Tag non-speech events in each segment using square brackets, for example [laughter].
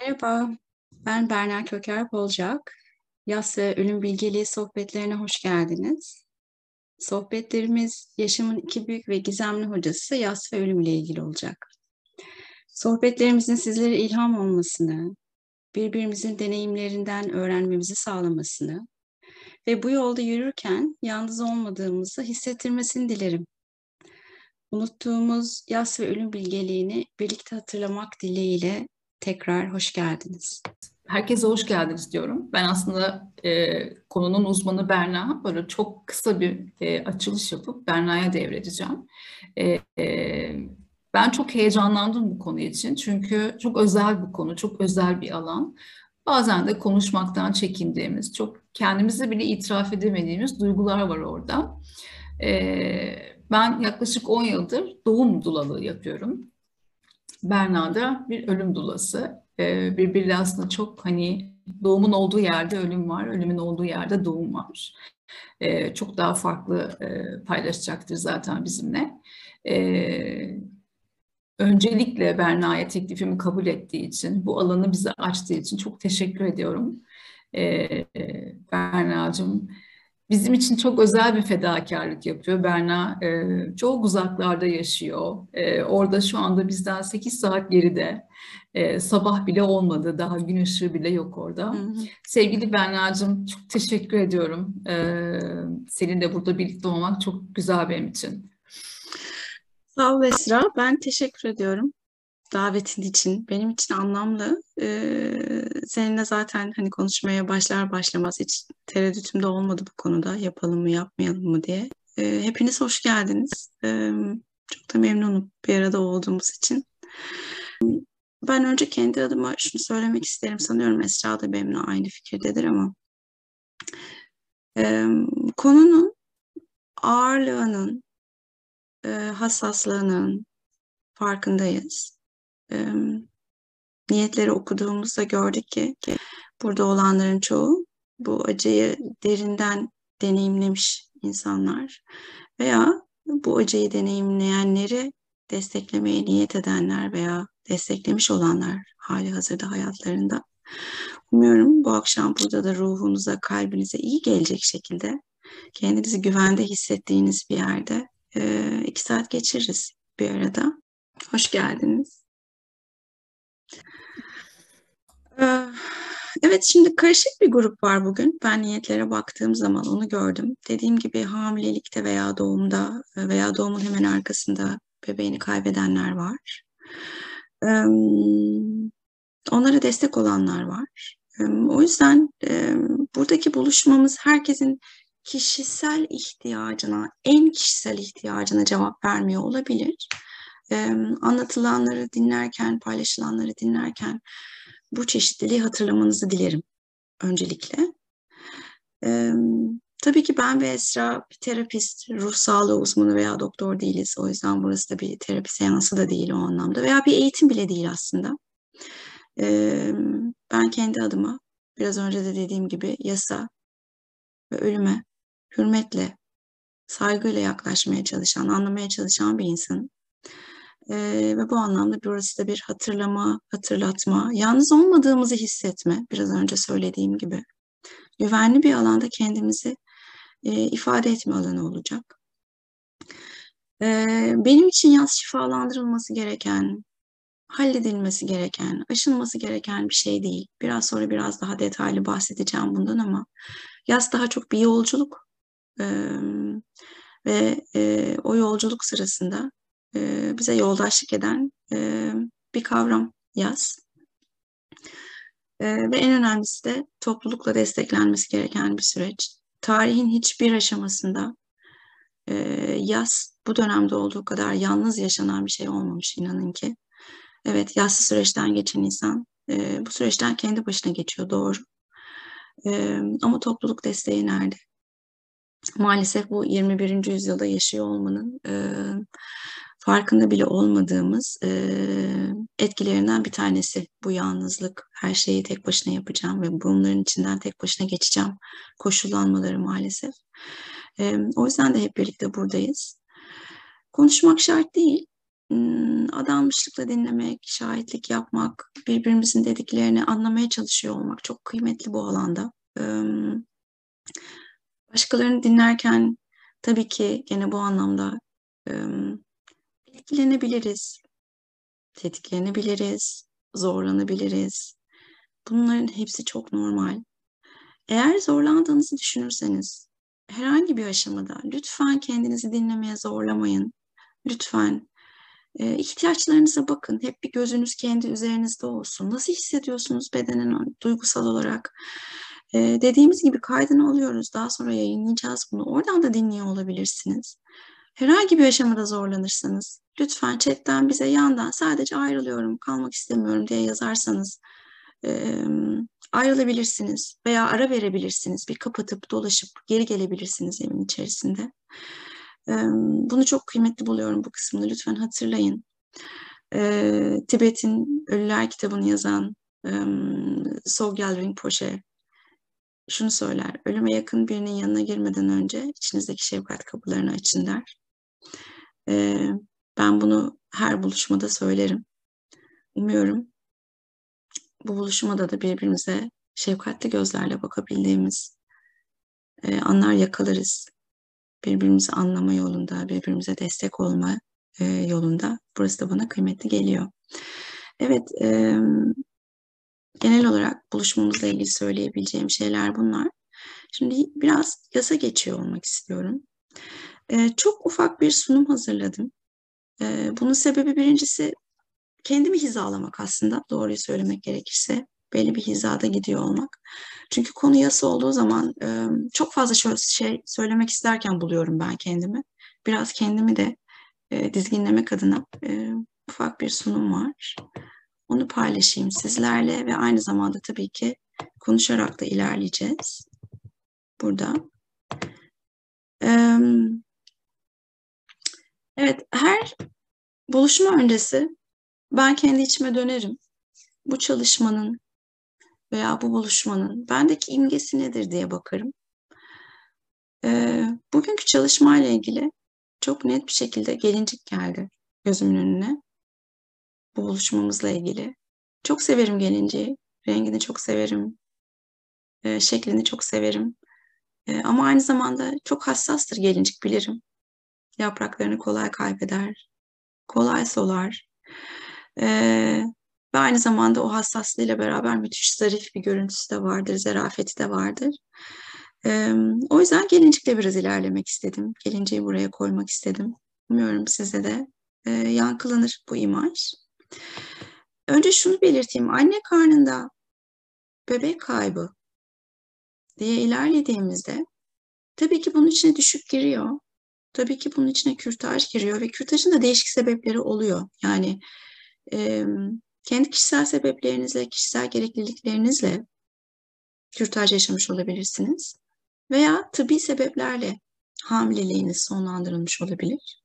Merhaba, ben Berna Köker Polcak. Yas ve Ölüm Bilgeliği sohbetlerine hoş geldiniz. Sohbetlerimiz yaşamın iki büyük ve gizemli hocası yas ve ölüm ile ilgili olacak. Sohbetlerimizin sizlere ilham olmasını, birbirimizin deneyimlerinden öğrenmemizi sağlamasını ve bu yolda yürürken yalnız olmadığımızı hissettirmesini dilerim. Unuttuğumuz yas ve ölüm bilgeliğini birlikte hatırlamak dileğiyle tekrar hoş geldiniz. Herkese hoş geldiniz diyorum. Ben aslında e, konunun uzmanı Berna. Böyle çok kısa bir e, açılış yapıp Berna'ya devredeceğim. E, e, ben çok heyecanlandım bu konu için. Çünkü çok özel bir konu, çok özel bir alan. Bazen de konuşmaktan çekindiğimiz, çok kendimize bile itiraf edemediğimiz duygular var orada. E, ben yaklaşık 10 yıldır doğum dulalığı yapıyorum. Berna da bir ölüm dulası. Ee, birbiriyle aslında çok hani doğumun olduğu yerde ölüm var, ölümün olduğu yerde doğum var. Ee, çok daha farklı e, paylaşacaktır zaten bizimle. Ee, öncelikle Berna'ya teklifimi kabul ettiği için, bu alanı bize açtığı için çok teşekkür ediyorum. Ee, Berna'cığım, bizim için çok özel bir fedakarlık yapıyor. Berna e, çok uzaklarda yaşıyor. E, orada şu anda bizden 8 saat geride. E, sabah bile olmadı. Daha gün ışığı bile yok orada. Hı hı. Sevgili Berna'cığım çok teşekkür ediyorum. E, senin de burada birlikte olmak çok güzel benim için. Sağ ol Esra. Ben teşekkür ediyorum davetin için. Benim için anlamlı. Ee, seninle zaten hani konuşmaya başlar başlamaz hiç tereddütüm de olmadı bu konuda. Yapalım mı yapmayalım mı diye. Ee, hepiniz hoş geldiniz. Ee, çok da memnunum bir arada olduğumuz için. Ben önce kendi adıma şunu söylemek isterim. Sanıyorum Esra da benimle aynı fikirdedir ama e, konunun ağırlığının, e, hassaslığının farkındayız e, niyetleri okuduğumuzda gördük ki, ki burada olanların çoğu bu acıyı derinden deneyimlemiş insanlar veya bu acıyı deneyimleyenleri desteklemeye niyet edenler veya desteklemiş olanlar hali hazırda hayatlarında. Umuyorum bu akşam burada da ruhunuza, kalbinize iyi gelecek şekilde kendinizi güvende hissettiğiniz bir yerde iki saat geçiririz bir arada. Hoş geldiniz. Ee, evet şimdi karışık bir grup var bugün. Ben niyetlere baktığım zaman onu gördüm. Dediğim gibi hamilelikte veya doğumda veya doğumun hemen arkasında bebeğini kaybedenler var. Onlara destek olanlar var. O yüzden buradaki buluşmamız herkesin kişisel ihtiyacına, en kişisel ihtiyacına cevap vermiyor olabilir. Anlatılanları dinlerken, paylaşılanları dinlerken bu çeşitliliği hatırlamanızı dilerim öncelikle. Ee, tabii ki ben ve Esra bir terapist, ruh sağlığı uzmanı veya doktor değiliz. O yüzden burası da bir terapi seansı da değil o anlamda. Veya bir eğitim bile değil aslında. Ee, ben kendi adıma biraz önce de dediğim gibi yasa ve ölüme hürmetle, saygıyla yaklaşmaya çalışan, anlamaya çalışan bir insanım. E, ve bu anlamda burası da bir hatırlama, hatırlatma, yalnız olmadığımızı hissetme, biraz önce söylediğim gibi. Güvenli bir alanda kendimizi e, ifade etme alanı olacak. E, benim için yaz şifalandırılması gereken, halledilmesi gereken, aşılması gereken bir şey değil. Biraz sonra biraz daha detaylı bahsedeceğim bundan ama yaz daha çok bir yolculuk. Ee, ve e, o yolculuk sırasında e, bize yoldaşlık eden e, bir kavram yaz. E, ve en önemlisi de toplulukla desteklenmesi gereken bir süreç. Tarihin hiçbir aşamasında e, yaz bu dönemde olduğu kadar yalnız yaşanan bir şey olmamış inanın ki. Evet yassı süreçten geçen insan e, bu süreçten kendi başına geçiyor doğru. E, ama topluluk desteği nerede? Maalesef bu 21. yüzyılda yaşıyor olmanın e, farkında bile olmadığımız e, etkilerinden bir tanesi bu yalnızlık. Her şeyi tek başına yapacağım ve bunların içinden tek başına geçeceğim koşullanmaları maalesef. E, o yüzden de hep birlikte buradayız. Konuşmak şart değil. adanmışlıkla dinlemek, şahitlik yapmak, birbirimizin dediklerini anlamaya çalışıyor olmak çok kıymetli bu alanda. Başkalarını dinlerken tabii ki gene bu anlamda etkilenebiliriz, tetiklenebiliriz, zorlanabiliriz. Bunların hepsi çok normal. Eğer zorlandığınızı düşünürseniz herhangi bir aşamada lütfen kendinizi dinlemeye zorlamayın. Lütfen e, ihtiyaçlarınıza bakın. Hep bir gözünüz kendi üzerinizde olsun. Nasıl hissediyorsunuz bedenen, duygusal olarak? E, dediğimiz gibi kaydını alıyoruz. Daha sonra yayınlayacağız bunu. Oradan da dinliyor olabilirsiniz. Herhangi bir aşamada zorlanırsanız lütfen chatten bize yandan sadece ayrılıyorum, kalmak istemiyorum diye yazarsanız e, ayrılabilirsiniz veya ara verebilirsiniz. Bir kapatıp dolaşıp geri gelebilirsiniz evin içerisinde. E, bunu çok kıymetli buluyorum bu kısmını. Lütfen hatırlayın. E, Tibet'in Ölüler kitabını yazan e, Sogyal Rinpoche şunu söyler. Ölüme yakın birinin yanına girmeden önce içinizdeki şefkat kapılarını açın der. E, ben bunu her buluşmada söylerim. Umuyorum bu buluşmada da birbirimize şefkatli gözlerle bakabildiğimiz e, anlar yakalarız. Birbirimizi anlama yolunda, birbirimize destek olma e, yolunda. Burası da bana kıymetli geliyor. Evet, e, genel olarak buluşmamızla ilgili söyleyebileceğim şeyler bunlar. Şimdi biraz yasa geçiyor olmak istiyorum. E, çok ufak bir sunum hazırladım. E, bunun sebebi birincisi kendimi hizalamak aslında doğruyu söylemek gerekirse belli bir hizada gidiyor olmak. Çünkü konu yasa olduğu zaman e, çok fazla şey söylemek isterken buluyorum ben kendimi. Biraz kendimi de e, dizginlemek adına e, ufak bir sunum var. Onu paylaşayım sizlerle ve aynı zamanda tabii ki konuşarak da ilerleyeceğiz. Burada. Evet, her buluşma öncesi ben kendi içime dönerim. Bu çalışmanın veya bu buluşmanın bendeki imgesi nedir diye bakarım. Ee, bugünkü çalışmayla ilgili çok net bir şekilde gelincik geldi gözümün önüne. Bu buluşmamızla ilgili. Çok severim gelinciği. Rengini çok severim. E, şeklini çok severim. E, ama aynı zamanda çok hassastır gelincik bilirim. Yapraklarını kolay kaybeder. Kolay solar. Ee, ve aynı zamanda o hassaslığıyla beraber müthiş zarif bir görüntüsü de vardır, zarafeti de vardır. Ee, o yüzden gelincikle biraz ilerlemek istedim. Gelinciyi buraya koymak istedim. Umuyorum size de e, yankılanır bu imaj. Önce şunu belirteyim. Anne karnında bebek kaybı diye ilerlediğimizde tabii ki bunun içine düşük giriyor. Tabii ki bunun içine kürtaj giriyor ve kürtajın da değişik sebepleri oluyor. Yani e, kendi kişisel sebeplerinizle, kişisel gerekliliklerinizle kürtaj yaşamış olabilirsiniz. Veya tıbbi sebeplerle hamileliğiniz sonlandırılmış olabilir.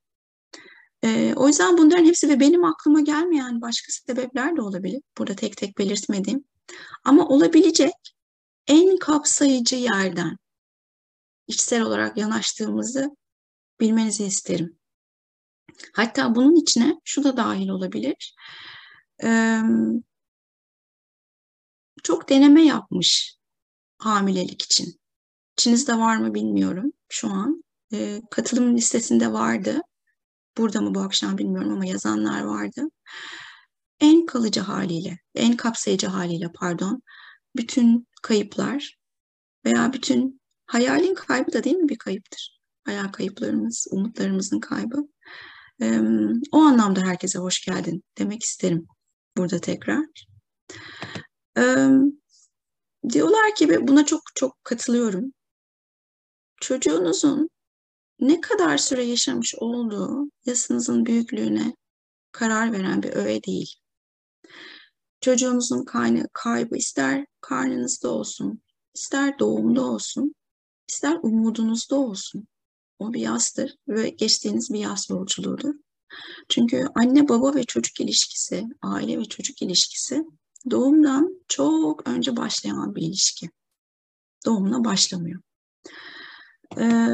E, o yüzden bunların hepsi ve benim aklıma gelmeyen başka sebepler de olabilir. Burada tek tek belirtmediğim. Ama olabilecek en kapsayıcı yerden içsel olarak yanaştığımızı bilmenizi isterim. Hatta bunun içine şu da dahil olabilir. Çok deneme yapmış hamilelik için. İçinizde var mı bilmiyorum şu an. Katılım listesinde vardı. Burada mı bu akşam bilmiyorum ama yazanlar vardı. En kalıcı haliyle, en kapsayıcı haliyle pardon, bütün kayıplar veya bütün hayalin kaybı da değil mi bir kayıptır? Hayal kayıplarımız, umutlarımızın kaybı. E, o anlamda herkese hoş geldin demek isterim burada tekrar. E, diyorlar ki buna çok çok katılıyorum. Çocuğunuzun ne kadar süre yaşamış olduğu yasınızın büyüklüğüne karar veren bir öğe değil. Çocuğunuzun kaynağı kaybı ister karnınızda olsun, ister doğumda olsun, ister umudunuzda olsun. O bir yastır ve geçtiğiniz bir yaz yolculuğudur. Çünkü anne baba ve çocuk ilişkisi, aile ve çocuk ilişkisi doğumdan çok önce başlayan bir ilişki. Doğumla başlamıyor. Ee,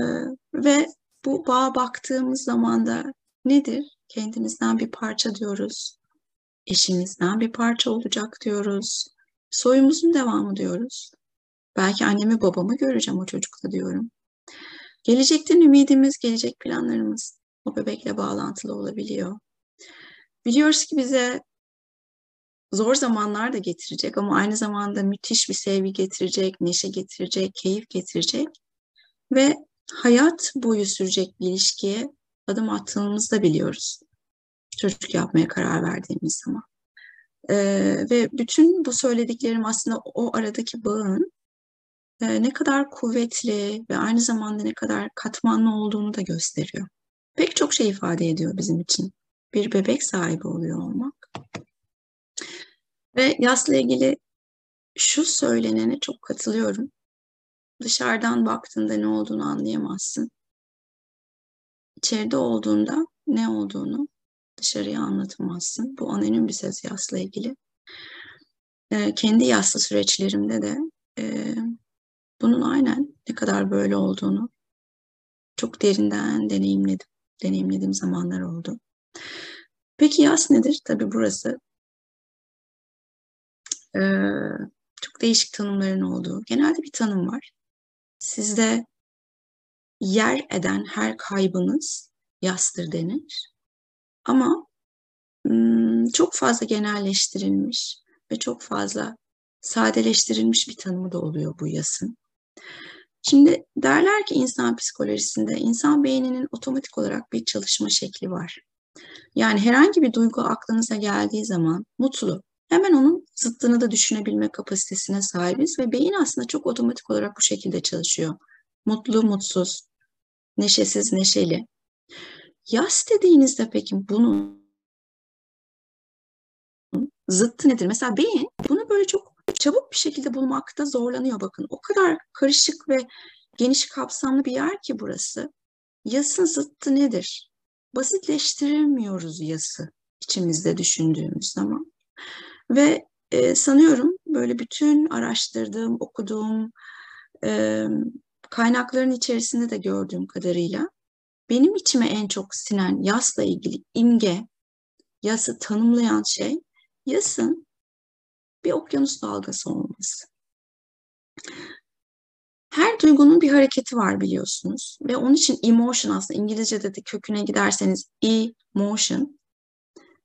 ve bu bağa baktığımız zaman da nedir? kendimizden bir parça diyoruz. Eşimizden bir parça olacak diyoruz. Soyumuzun devamı diyoruz. Belki annemi babamı göreceğim o çocukla diyorum. Gelecekten ümidimiz, gelecek planlarımız o bebekle bağlantılı olabiliyor. Biliyoruz ki bize zor zamanlar da getirecek ama aynı zamanda müthiş bir sevgi getirecek, neşe getirecek, keyif getirecek ve hayat boyu sürecek bir ilişkiye adım attığımızı da biliyoruz. Çocuk yapmaya karar verdiğimiz zaman. Ee, ve bütün bu söylediklerim aslında o aradaki bağın ne kadar kuvvetli ve aynı zamanda ne kadar katmanlı olduğunu da gösteriyor. Pek çok şey ifade ediyor bizim için. Bir bebek sahibi oluyor olmak. Ve yasla ilgili şu söylenene çok katılıyorum. Dışarıdan baktığında ne olduğunu anlayamazsın. İçeride olduğunda ne olduğunu dışarıya anlatamazsın. Bu anonim bir söz yasla ilgili. Ee, kendi yaslı süreçlerimde de e, bunun aynen ne kadar böyle olduğunu çok derinden deneyimledim. Deneyimlediğim zamanlar oldu. Peki yas nedir? Tabii burası e, çok değişik tanımların olduğu. Genelde bir tanım var. Sizde yer eden her kaybınız yastır denir. Ama çok fazla genelleştirilmiş ve çok fazla sadeleştirilmiş bir tanımı da oluyor bu yasın. Şimdi derler ki insan psikolojisinde insan beyninin otomatik olarak bir çalışma şekli var. Yani herhangi bir duygu aklınıza geldiği zaman mutlu, hemen onun zıttını da düşünebilme kapasitesine sahibiz ve beyin aslında çok otomatik olarak bu şekilde çalışıyor. Mutlu, mutsuz, neşesiz, neşeli. Yas dediğinizde peki bunun zıttı nedir? Mesela beyin bunu böyle çok çabuk bir şekilde bulmakta zorlanıyor bakın. O kadar karışık ve geniş kapsamlı bir yer ki burası. Yasın zıttı nedir? Basitleştiremiyoruz yası içimizde düşündüğümüz zaman. Ve e, sanıyorum böyle bütün araştırdığım, okuduğum e, kaynakların içerisinde de gördüğüm kadarıyla benim içime en çok sinen yasla ilgili imge, yası tanımlayan şey yasın bir okyanus dalgası olması. Her duygunun bir hareketi var biliyorsunuz ve onun için emotion aslında İngilizce'de de köküne giderseniz emotion.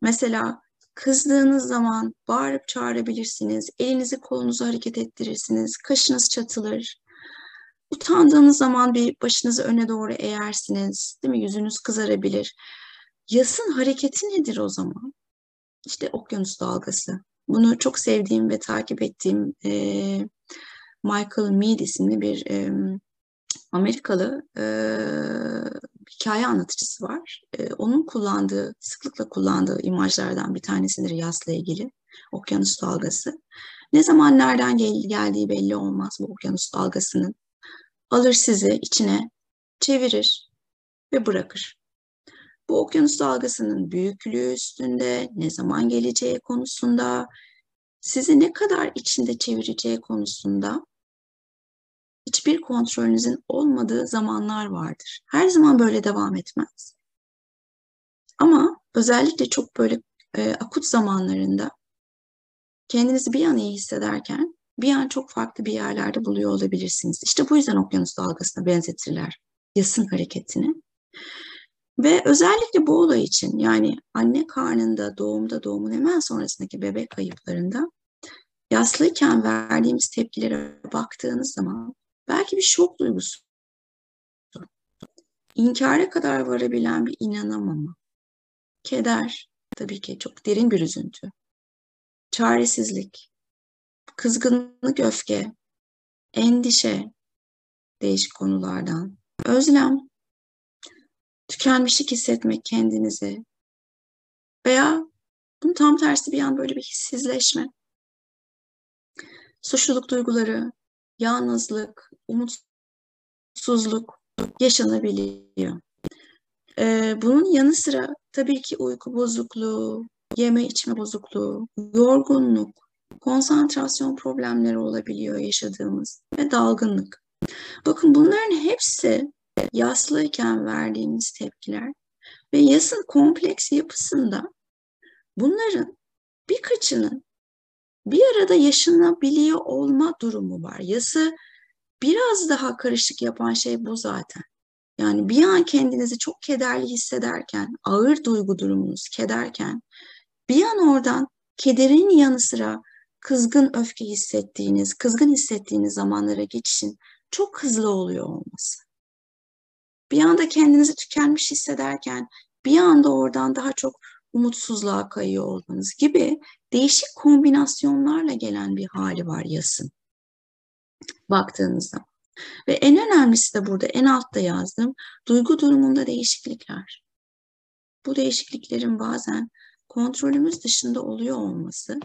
Mesela kızdığınız zaman bağırıp çağırabilirsiniz, elinizi kolunuzu hareket ettirirsiniz, kaşınız çatılır. Utandığınız zaman bir başınızı öne doğru eğersiniz, değil mi? Yüzünüz kızarabilir. Yasın hareketi nedir o zaman? İşte okyanus dalgası. Bunu çok sevdiğim ve takip ettiğim e, Michael Mead isimli bir e, Amerikalı e, hikaye anlatıcısı var. E, onun kullandığı, sıklıkla kullandığı imajlardan bir tanesidir yasla ilgili. Okyanus dalgası. Ne zaman nereden gel geldiği belli olmaz bu okyanus dalgasının. Alır sizi içine, çevirir ve bırakır. Bu okyanus dalgasının büyüklüğü üstünde, ne zaman geleceği konusunda, sizi ne kadar içinde çevireceği konusunda hiçbir kontrolünüzün olmadığı zamanlar vardır. Her zaman böyle devam etmez. Ama özellikle çok böyle e, akut zamanlarında kendinizi bir an iyi hissederken bir an çok farklı bir yerlerde buluyor olabilirsiniz. İşte bu yüzden okyanus dalgasına benzetirler yasın hareketini. Ve özellikle bu olay için yani anne karnında, doğumda, doğumun hemen sonrasındaki bebek kayıplarında yaslıyken verdiğimiz tepkilere baktığınız zaman belki bir şok duygusu, inkara kadar varabilen bir inanamama, keder, tabii ki çok derin bir üzüntü, çaresizlik, kızgınlık, öfke, endişe, değişik konulardan, özlem, tükenmişlik hissetmek kendinizi veya bunun tam tersi bir an böyle bir hissizleşme, suçluluk duyguları, yalnızlık, umutsuzluk yaşanabiliyor. Ee, bunun yanı sıra tabii ki uyku bozukluğu, yeme içme bozukluğu, yorgunluk, konsantrasyon problemleri olabiliyor yaşadığımız ve dalgınlık. Bakın bunların hepsi yaslıyken verdiğimiz tepkiler Ve yasın kompleks yapısında bunların birkaçının bir arada yaşanabiliyor olma durumu var. Yası biraz daha karışık yapan şey bu zaten. Yani bir an kendinizi çok kederli hissederken, ağır duygu durumunuz kederken, bir an oradan kederin yanı sıra kızgın öfke hissettiğiniz, kızgın hissettiğiniz zamanlara geçişin çok hızlı oluyor olması. Bir anda kendinizi tükenmiş hissederken bir anda oradan daha çok umutsuzluğa kayıyor olmanız gibi değişik kombinasyonlarla gelen bir hali var yasın. Baktığınızda. Ve en önemlisi de burada en altta yazdığım duygu durumunda değişiklikler. Bu değişikliklerin bazen kontrolümüz dışında oluyor olması.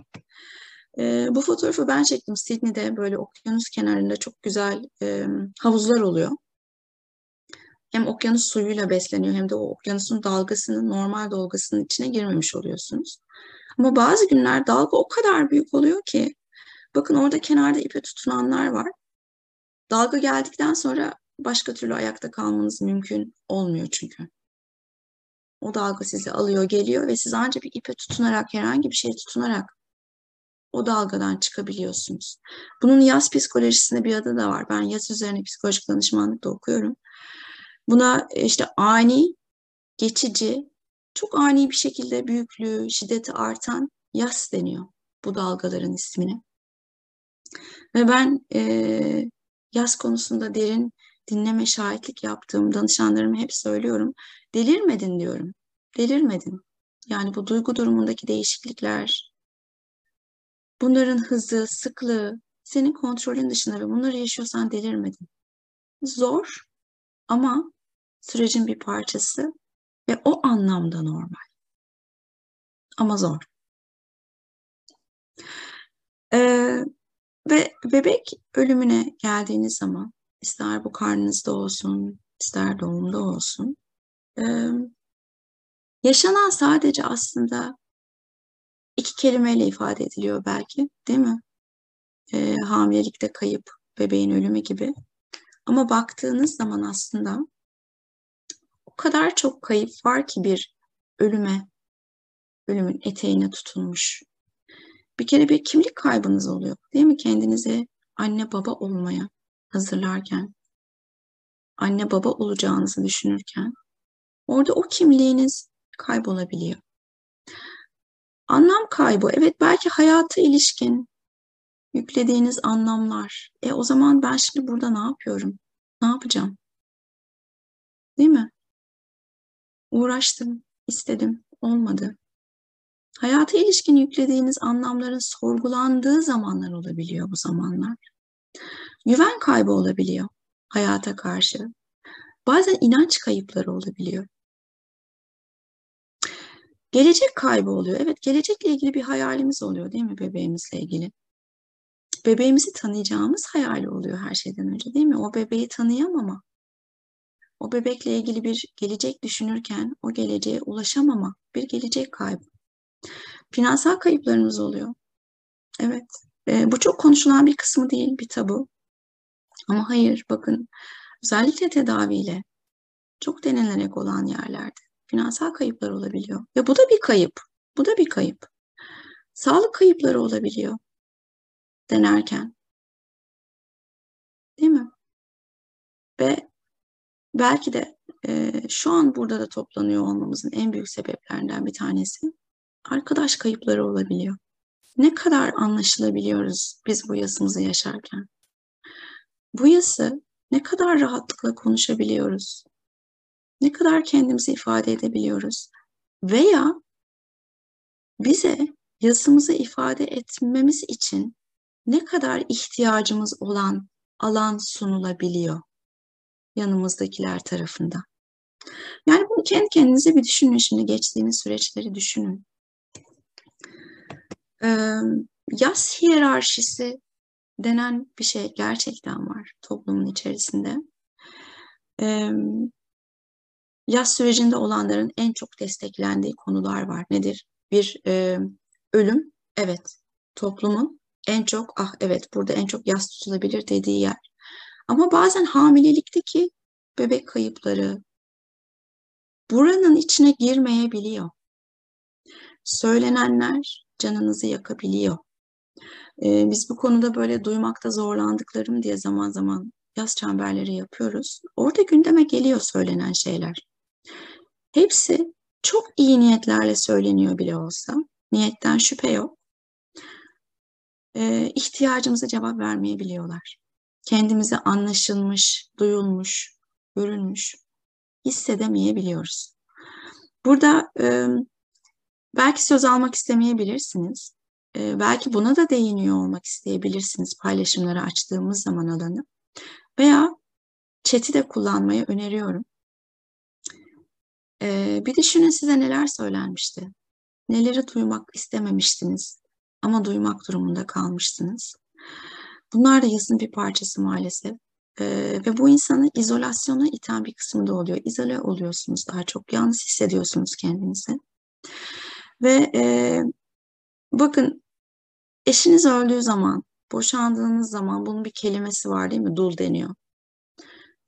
E, bu fotoğrafı ben çektim Sydney'de böyle okyanus kenarında çok güzel e, havuzlar oluyor. Hem okyanus suyuyla besleniyor hem de o okyanusun dalgasının normal dalgasının içine girmemiş oluyorsunuz. Ama bazı günler dalga o kadar büyük oluyor ki bakın orada kenarda ipe tutunanlar var. Dalga geldikten sonra başka türlü ayakta kalmanız mümkün olmuyor çünkü. O dalga sizi alıyor, geliyor ve siz ancak bir ipe tutunarak, herhangi bir şeye tutunarak o dalgadan çıkabiliyorsunuz. Bunun yaz psikolojisinde bir adı da var. Ben yaz üzerine psikolojik danışmanlık da okuyorum. Buna işte ani, geçici, çok ani bir şekilde büyüklüğü, şiddeti artan yaz deniyor bu dalgaların ismini. Ve ben e, yaz konusunda derin dinleme şahitlik yaptığım danışanlarıma hep söylüyorum. Delirmedin diyorum. Delirmedin. Yani bu duygu durumundaki değişiklikler, bunların hızı, sıklığı senin kontrolün dışında ve bunları yaşıyorsan delirmedin. Zor ama sürecin bir parçası ve o anlamda normal. Ama zor. Ee, ve bebek ölümüne geldiğiniz zaman ister bu karnınızda olsun, ister doğumda olsun, e, yaşanan sadece aslında iki kelimeyle ifade ediliyor belki, değil mi? E, hamilelikte kayıp, bebeğin ölümü gibi. Ama baktığınız zaman aslında o kadar çok kayıp var ki bir ölüme, ölümün eteğine tutulmuş. Bir kere bir kimlik kaybınız oluyor, değil mi? Kendinize anne baba olmaya hazırlarken, anne baba olacağınızı düşünürken, orada o kimliğiniz kaybolabiliyor. Anlam kaybı. Evet belki hayata ilişkin yüklediğiniz anlamlar. E o zaman ben şimdi burada ne yapıyorum? Ne yapacağım? Değil mi? Uğraştım, istedim, olmadı. Hayata ilişkin yüklediğiniz anlamların sorgulandığı zamanlar olabiliyor bu zamanlar. Güven kaybı olabiliyor hayata karşı. Bazen inanç kayıpları olabiliyor. Gelecek kaybı oluyor. Evet gelecekle ilgili bir hayalimiz oluyor değil mi bebeğimizle ilgili? Bebeğimizi tanıyacağımız hayali oluyor her şeyden önce değil mi? O bebeği tanıyamama. O bebekle ilgili bir gelecek düşünürken o geleceğe ulaşamama, bir gelecek kaybı. Finansal kayıplarımız oluyor. Evet. E, bu çok konuşulan bir kısmı değil, bir tabu. Ama hayır, bakın özellikle tedaviyle çok denilerek olan yerlerde finansal kayıplar olabiliyor. Ve bu da bir kayıp. Bu da bir kayıp. Sağlık kayıpları olabiliyor denerken. Değil mi? Ve belki de e, şu an burada da toplanıyor olmamızın en büyük sebeplerinden bir tanesi arkadaş kayıpları olabiliyor. Ne kadar anlaşılabiliyoruz biz bu yasımızı yaşarken? Bu yası ne kadar rahatlıkla konuşabiliyoruz? Ne kadar kendimizi ifade edebiliyoruz? Veya bize yasımızı ifade etmemiz için ne kadar ihtiyacımız olan alan sunulabiliyor yanımızdakiler tarafından. Yani bunu kendi kendinize bir düşünün şimdi geçtiğiniz süreçleri düşünün. Yas hiyerarşisi denen bir şey gerçekten var toplumun içerisinde. Yaz sürecinde olanların en çok desteklendiği konular var. Nedir? Bir ölüm, evet. Toplumun en çok, ah evet burada en çok yaz tutulabilir dediği yer. Ama bazen hamilelikteki bebek kayıpları, buranın içine girmeyebiliyor. Söylenenler canınızı yakabiliyor. Ee, biz bu konuda böyle duymakta zorlandıklarım diye zaman zaman yaz çemberleri yapıyoruz. Orada gündeme geliyor söylenen şeyler. Hepsi çok iyi niyetlerle söyleniyor bile olsa. Niyetten şüphe yok. Ee, ihtiyacımıza cevap vermeyebiliyorlar. Kendimizi anlaşılmış, duyulmuş, görülmüş hissedemeyebiliyoruz. Burada e, belki söz almak istemeyebilirsiniz. E, belki buna da değiniyor olmak isteyebilirsiniz paylaşımları açtığımız zaman alanı. Veya chat'i de kullanmayı öneriyorum. E, bir düşünün size neler söylenmişti. Neleri duymak istememiştiniz ama duymak durumunda kalmıştınız. Bunlar da yazın bir parçası maalesef. Ee, ve bu insanı izolasyona iten bir kısımda oluyor. İzole oluyorsunuz daha çok. Yalnız hissediyorsunuz kendinizi. Ve e, bakın eşiniz öldüğü zaman, boşandığınız zaman bunun bir kelimesi var değil mi? Dul deniyor.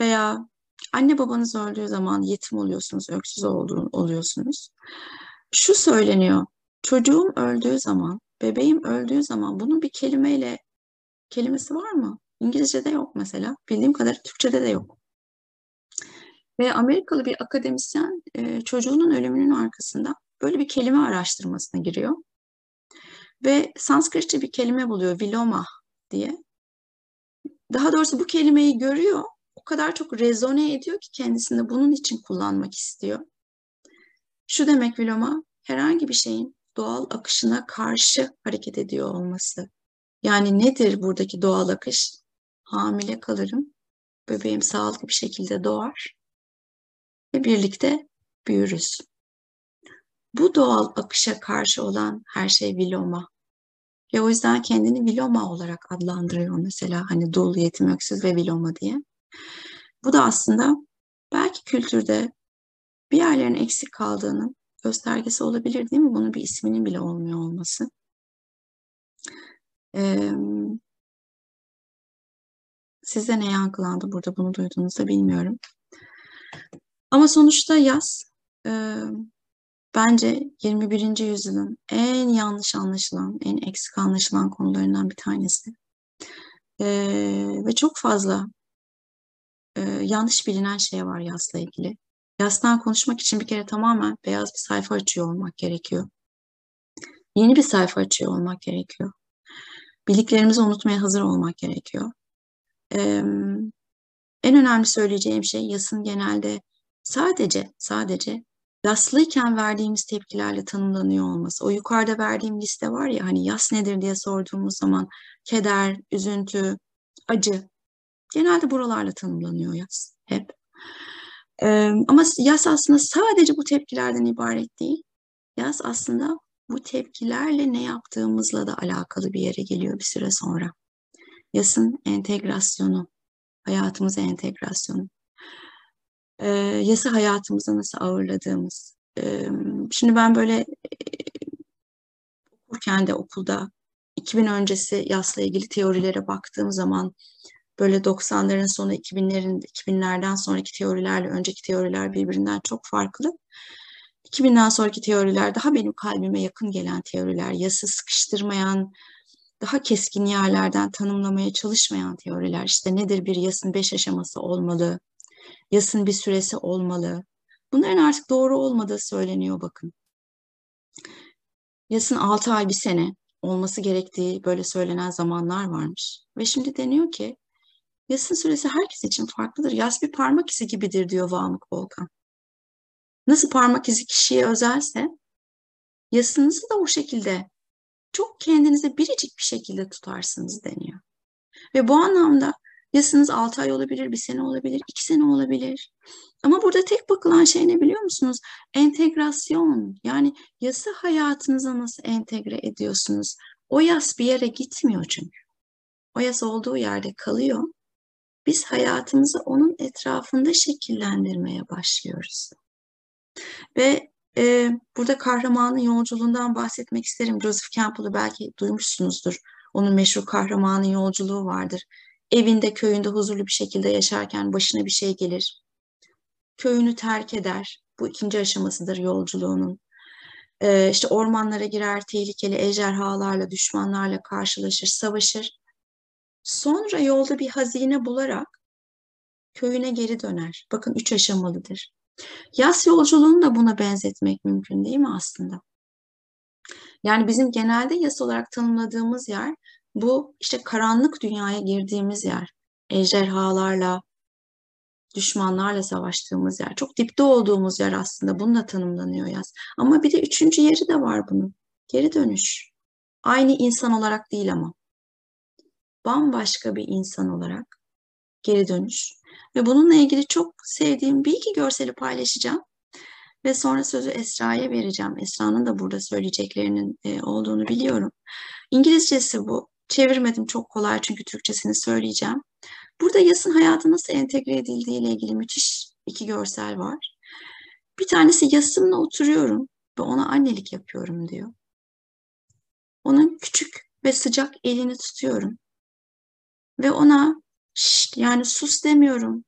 Veya anne babanız öldüğü zaman yetim oluyorsunuz, öksüz olduğun, oluyorsunuz. Şu söyleniyor. Çocuğum öldüğü zaman, bebeğim öldüğü zaman bunun bir kelimeyle kelimesi var mı? İngilizce'de yok mesela. Bildiğim kadarıyla Türkçe'de de yok. Ve Amerikalı bir akademisyen e, çocuğunun ölümünün arkasında böyle bir kelime araştırmasına giriyor. Ve Sanskritçe bir kelime buluyor, viloma diye. Daha doğrusu bu kelimeyi görüyor, o kadar çok rezone ediyor ki kendisinde bunun için kullanmak istiyor. Şu demek viloma, herhangi bir şeyin doğal akışına karşı hareket ediyor olması. Yani nedir buradaki doğal akış? Hamile kalırım, bebeğim sağlıklı bir şekilde doğar ve birlikte büyürüz. Bu doğal akışa karşı olan her şey viloma. Ve o yüzden kendini viloma olarak adlandırıyor mesela hani dul, yetim, öksüz ve viloma diye. Bu da aslında belki kültürde bir yerlerin eksik kaldığının göstergesi olabilir değil mi? Bunun bir isminin bile olmuyor olması. Ee, size ne yankılandı burada bunu duyduğunuzda bilmiyorum. Ama sonuçta yaz e, bence 21. yüzyılın en yanlış anlaşılan, en eksik anlaşılan konularından bir tanesi. E, ve çok fazla e, yanlış bilinen şey var yazla ilgili. Yazdan konuşmak için bir kere tamamen beyaz bir sayfa açıyor olmak gerekiyor. Yeni bir sayfa açıyor olmak gerekiyor. Bildiklerimizi unutmaya hazır olmak gerekiyor. Ee, en önemli söyleyeceğim şey yasın genelde sadece sadece yaslıyken verdiğimiz tepkilerle tanımlanıyor olması. O yukarıda verdiğim liste var ya hani yas nedir diye sorduğumuz zaman keder, üzüntü, acı genelde buralarla tanımlanıyor yas hep. Ama yas aslında sadece bu tepkilerden ibaret değil. Yas aslında bu tepkilerle ne yaptığımızla da alakalı bir yere geliyor bir süre sonra. Yasın entegrasyonu, hayatımıza entegrasyonu. Ee, yası hayatımıza nasıl ağırladığımız. Ee, şimdi ben böyle e, okurken de okulda 2000 öncesi yasla ilgili teorilere baktığım zaman böyle 90'ların sonu 2000'lerin 2000'lerden sonraki teorilerle önceki teoriler birbirinden çok farklı. 2000'den sonraki teoriler daha benim kalbime yakın gelen teoriler, yası sıkıştırmayan, daha keskin yerlerden tanımlamaya çalışmayan teoriler. İşte nedir bir yasın beş aşaması olmalı, yasın bir süresi olmalı. Bunların artık doğru olmadığı söyleniyor bakın. Yasın altı ay bir sene olması gerektiği böyle söylenen zamanlar varmış. Ve şimdi deniyor ki yasın süresi herkes için farklıdır. Yas bir parmak izi gibidir diyor Vamık Volkan. Nasıl parmak izi kişiye özelse yasınızı da o şekilde çok kendinize biricik bir şekilde tutarsınız deniyor. Ve bu anlamda yasınız 6 ay olabilir, bir sene olabilir, iki sene olabilir. Ama burada tek bakılan şey ne biliyor musunuz? Entegrasyon. Yani yası hayatınıza nasıl entegre ediyorsunuz? O yas bir yere gitmiyor çünkü. O yas olduğu yerde kalıyor. Biz hayatımızı onun etrafında şekillendirmeye başlıyoruz. Ve e, burada kahramanın yolculuğundan bahsetmek isterim. Joseph Campbell'ı belki duymuşsunuzdur. Onun meşhur kahramanın yolculuğu vardır. Evinde, köyünde huzurlu bir şekilde yaşarken başına bir şey gelir. Köyünü terk eder. Bu ikinci aşamasıdır yolculuğunun. Ee, işte ormanlara girer, tehlikeli ejderhalarla, düşmanlarla karşılaşır, savaşır. Sonra yolda bir hazine bularak köyüne geri döner. Bakın üç aşamalıdır. Yas yolculuğunu da buna benzetmek mümkün değil mi aslında? Yani bizim genelde yas olarak tanımladığımız yer bu işte karanlık dünyaya girdiğimiz yer. Ejderhalarla, düşmanlarla savaştığımız yer. Çok dipte olduğumuz yer aslında. Bununla tanımlanıyor yaz. Ama bir de üçüncü yeri de var bunun. Geri dönüş. Aynı insan olarak değil ama. Bambaşka bir insan olarak geri dönüş. Ve bununla ilgili çok sevdiğim bir iki görseli paylaşacağım. Ve sonra sözü Esra'ya vereceğim. Esra'nın da burada söyleyeceklerinin e, olduğunu biliyorum. İngilizcesi bu. Çevirmedim çok kolay çünkü Türkçesini söyleyeceğim. Burada yasın hayata nasıl entegre edildiği ile ilgili müthiş iki görsel var. Bir tanesi yasımla oturuyorum ve ona annelik yapıyorum diyor. Onun küçük ve sıcak elini tutuyorum. Ve ona Şşt, yani sus demiyorum.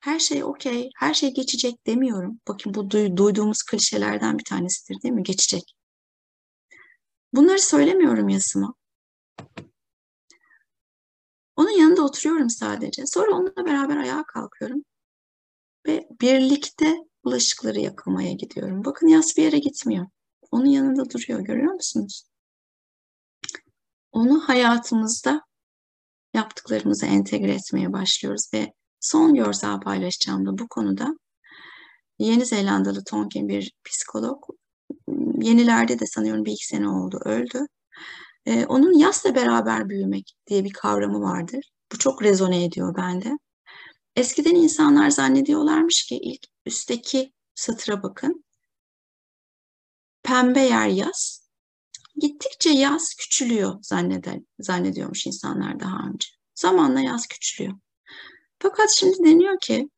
Her şey okey, her şey geçecek demiyorum. Bakın bu duyduğumuz klişelerden bir tanesidir değil mi? Geçecek. Bunları söylemiyorum yasıma. Onun yanında oturuyorum sadece. Sonra onunla beraber ayağa kalkıyorum. Ve birlikte bulaşıkları yakılmaya gidiyorum. Bakın yas bir yere gitmiyor. Onun yanında duruyor. Görüyor musunuz? Onu hayatımızda yaptıklarımızı entegre etmeye başlıyoruz ve son görsel paylaşacağım da bu konuda Yeni Zelandalı Tonkin bir psikolog yenilerde de sanıyorum bir iki sene oldu öldü. Ee, onun yasla beraber büyümek diye bir kavramı vardır. Bu çok rezone ediyor bende. Eskiden insanlar zannediyorlarmış ki ilk üstteki satıra bakın. Pembe yer yaz, Gittikçe yaz küçülüyor zanneder, zannediyormuş insanlar daha önce. Zamanla yaz küçülüyor. Fakat şimdi deniyor ki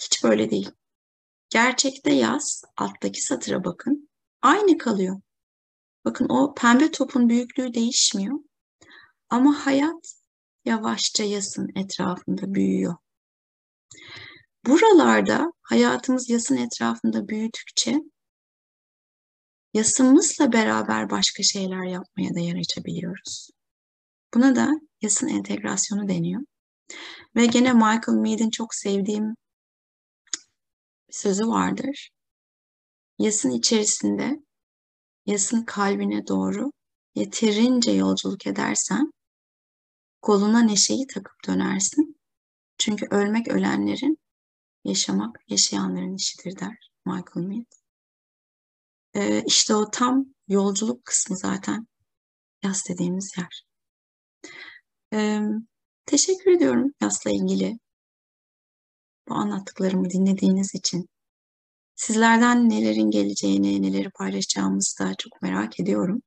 hiç böyle değil. Gerçekte yaz alttaki satıra bakın aynı kalıyor. Bakın o pembe topun büyüklüğü değişmiyor. Ama hayat yavaşça yasın etrafında büyüyor. Buralarda hayatımız yasın etrafında büyüdükçe yasımızla beraber başka şeyler yapmaya da yer açabiliyoruz. Buna da yasın entegrasyonu deniyor. Ve gene Michael Mead'in çok sevdiğim bir sözü vardır. Yasın içerisinde, yasın kalbine doğru yeterince yolculuk edersen koluna neşeyi takıp dönersin. Çünkü ölmek ölenlerin, yaşamak yaşayanların işidir der Michael Mead. Ee, işte o tam yolculuk kısmı zaten yaz dediğimiz yer. Ee, teşekkür ediyorum yasla ilgili bu anlattıklarımı dinlediğiniz için. Sizlerden nelerin geleceğini, neleri paylaşacağımızı da çok merak ediyorum.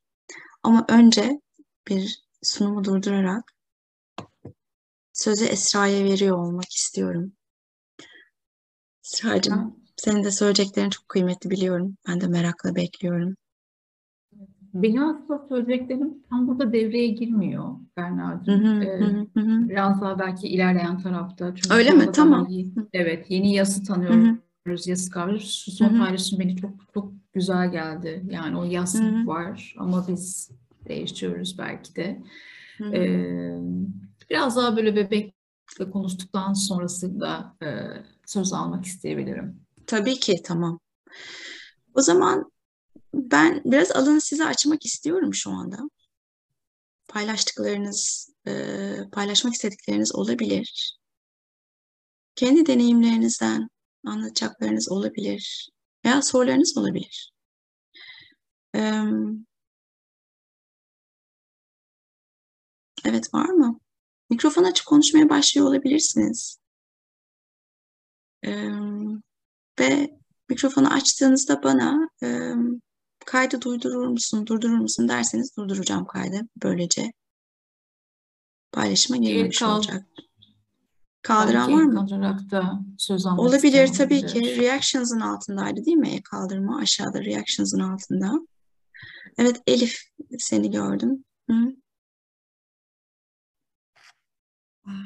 Ama önce bir sunumu durdurarak sözü Esra'ya veriyor olmak istiyorum. Esra'cığım senin de söyleyeceklerin çok kıymetli biliyorum. Ben de merakla bekliyorum. Benim aslında söyleyeceklerim tam burada devreye girmiyor Berna'cığım. Ee, biraz daha belki ilerleyen tarafta. Çünkü Öyle mi? Tamam. Yeni, evet, yeni yası tanıyoruz. Yası kavramı. Şu son paylaşım beni çok çok güzel geldi. Yani o yas var ama biz değiştiriyoruz belki de. Ee, biraz daha böyle bebekle konuştuktan sonrasında e, söz almak isteyebilirim. Tabii ki tamam. O zaman ben biraz alanı size açmak istiyorum şu anda. Paylaştıklarınız, e, paylaşmak istedikleriniz olabilir. Kendi deneyimlerinizden anlatacaklarınız olabilir. Veya sorularınız olabilir. Evet var mı? Mikrofon açık konuşmaya başlıyor olabilirsiniz. Ve mikrofonu açtığınızda bana e, kaydı durdurur musun, durdurur musun derseniz durduracağım kaydı. Böylece paylaşıma girmemiş kal- olacak. Kaldıran Belki var mı? Kaldırarak da söz almak Olabilir tabii ki. Reactions'ın altındaydı değil mi? E kaldırma aşağıda Reactions'ın altında. Evet Elif seni gördüm. Hı?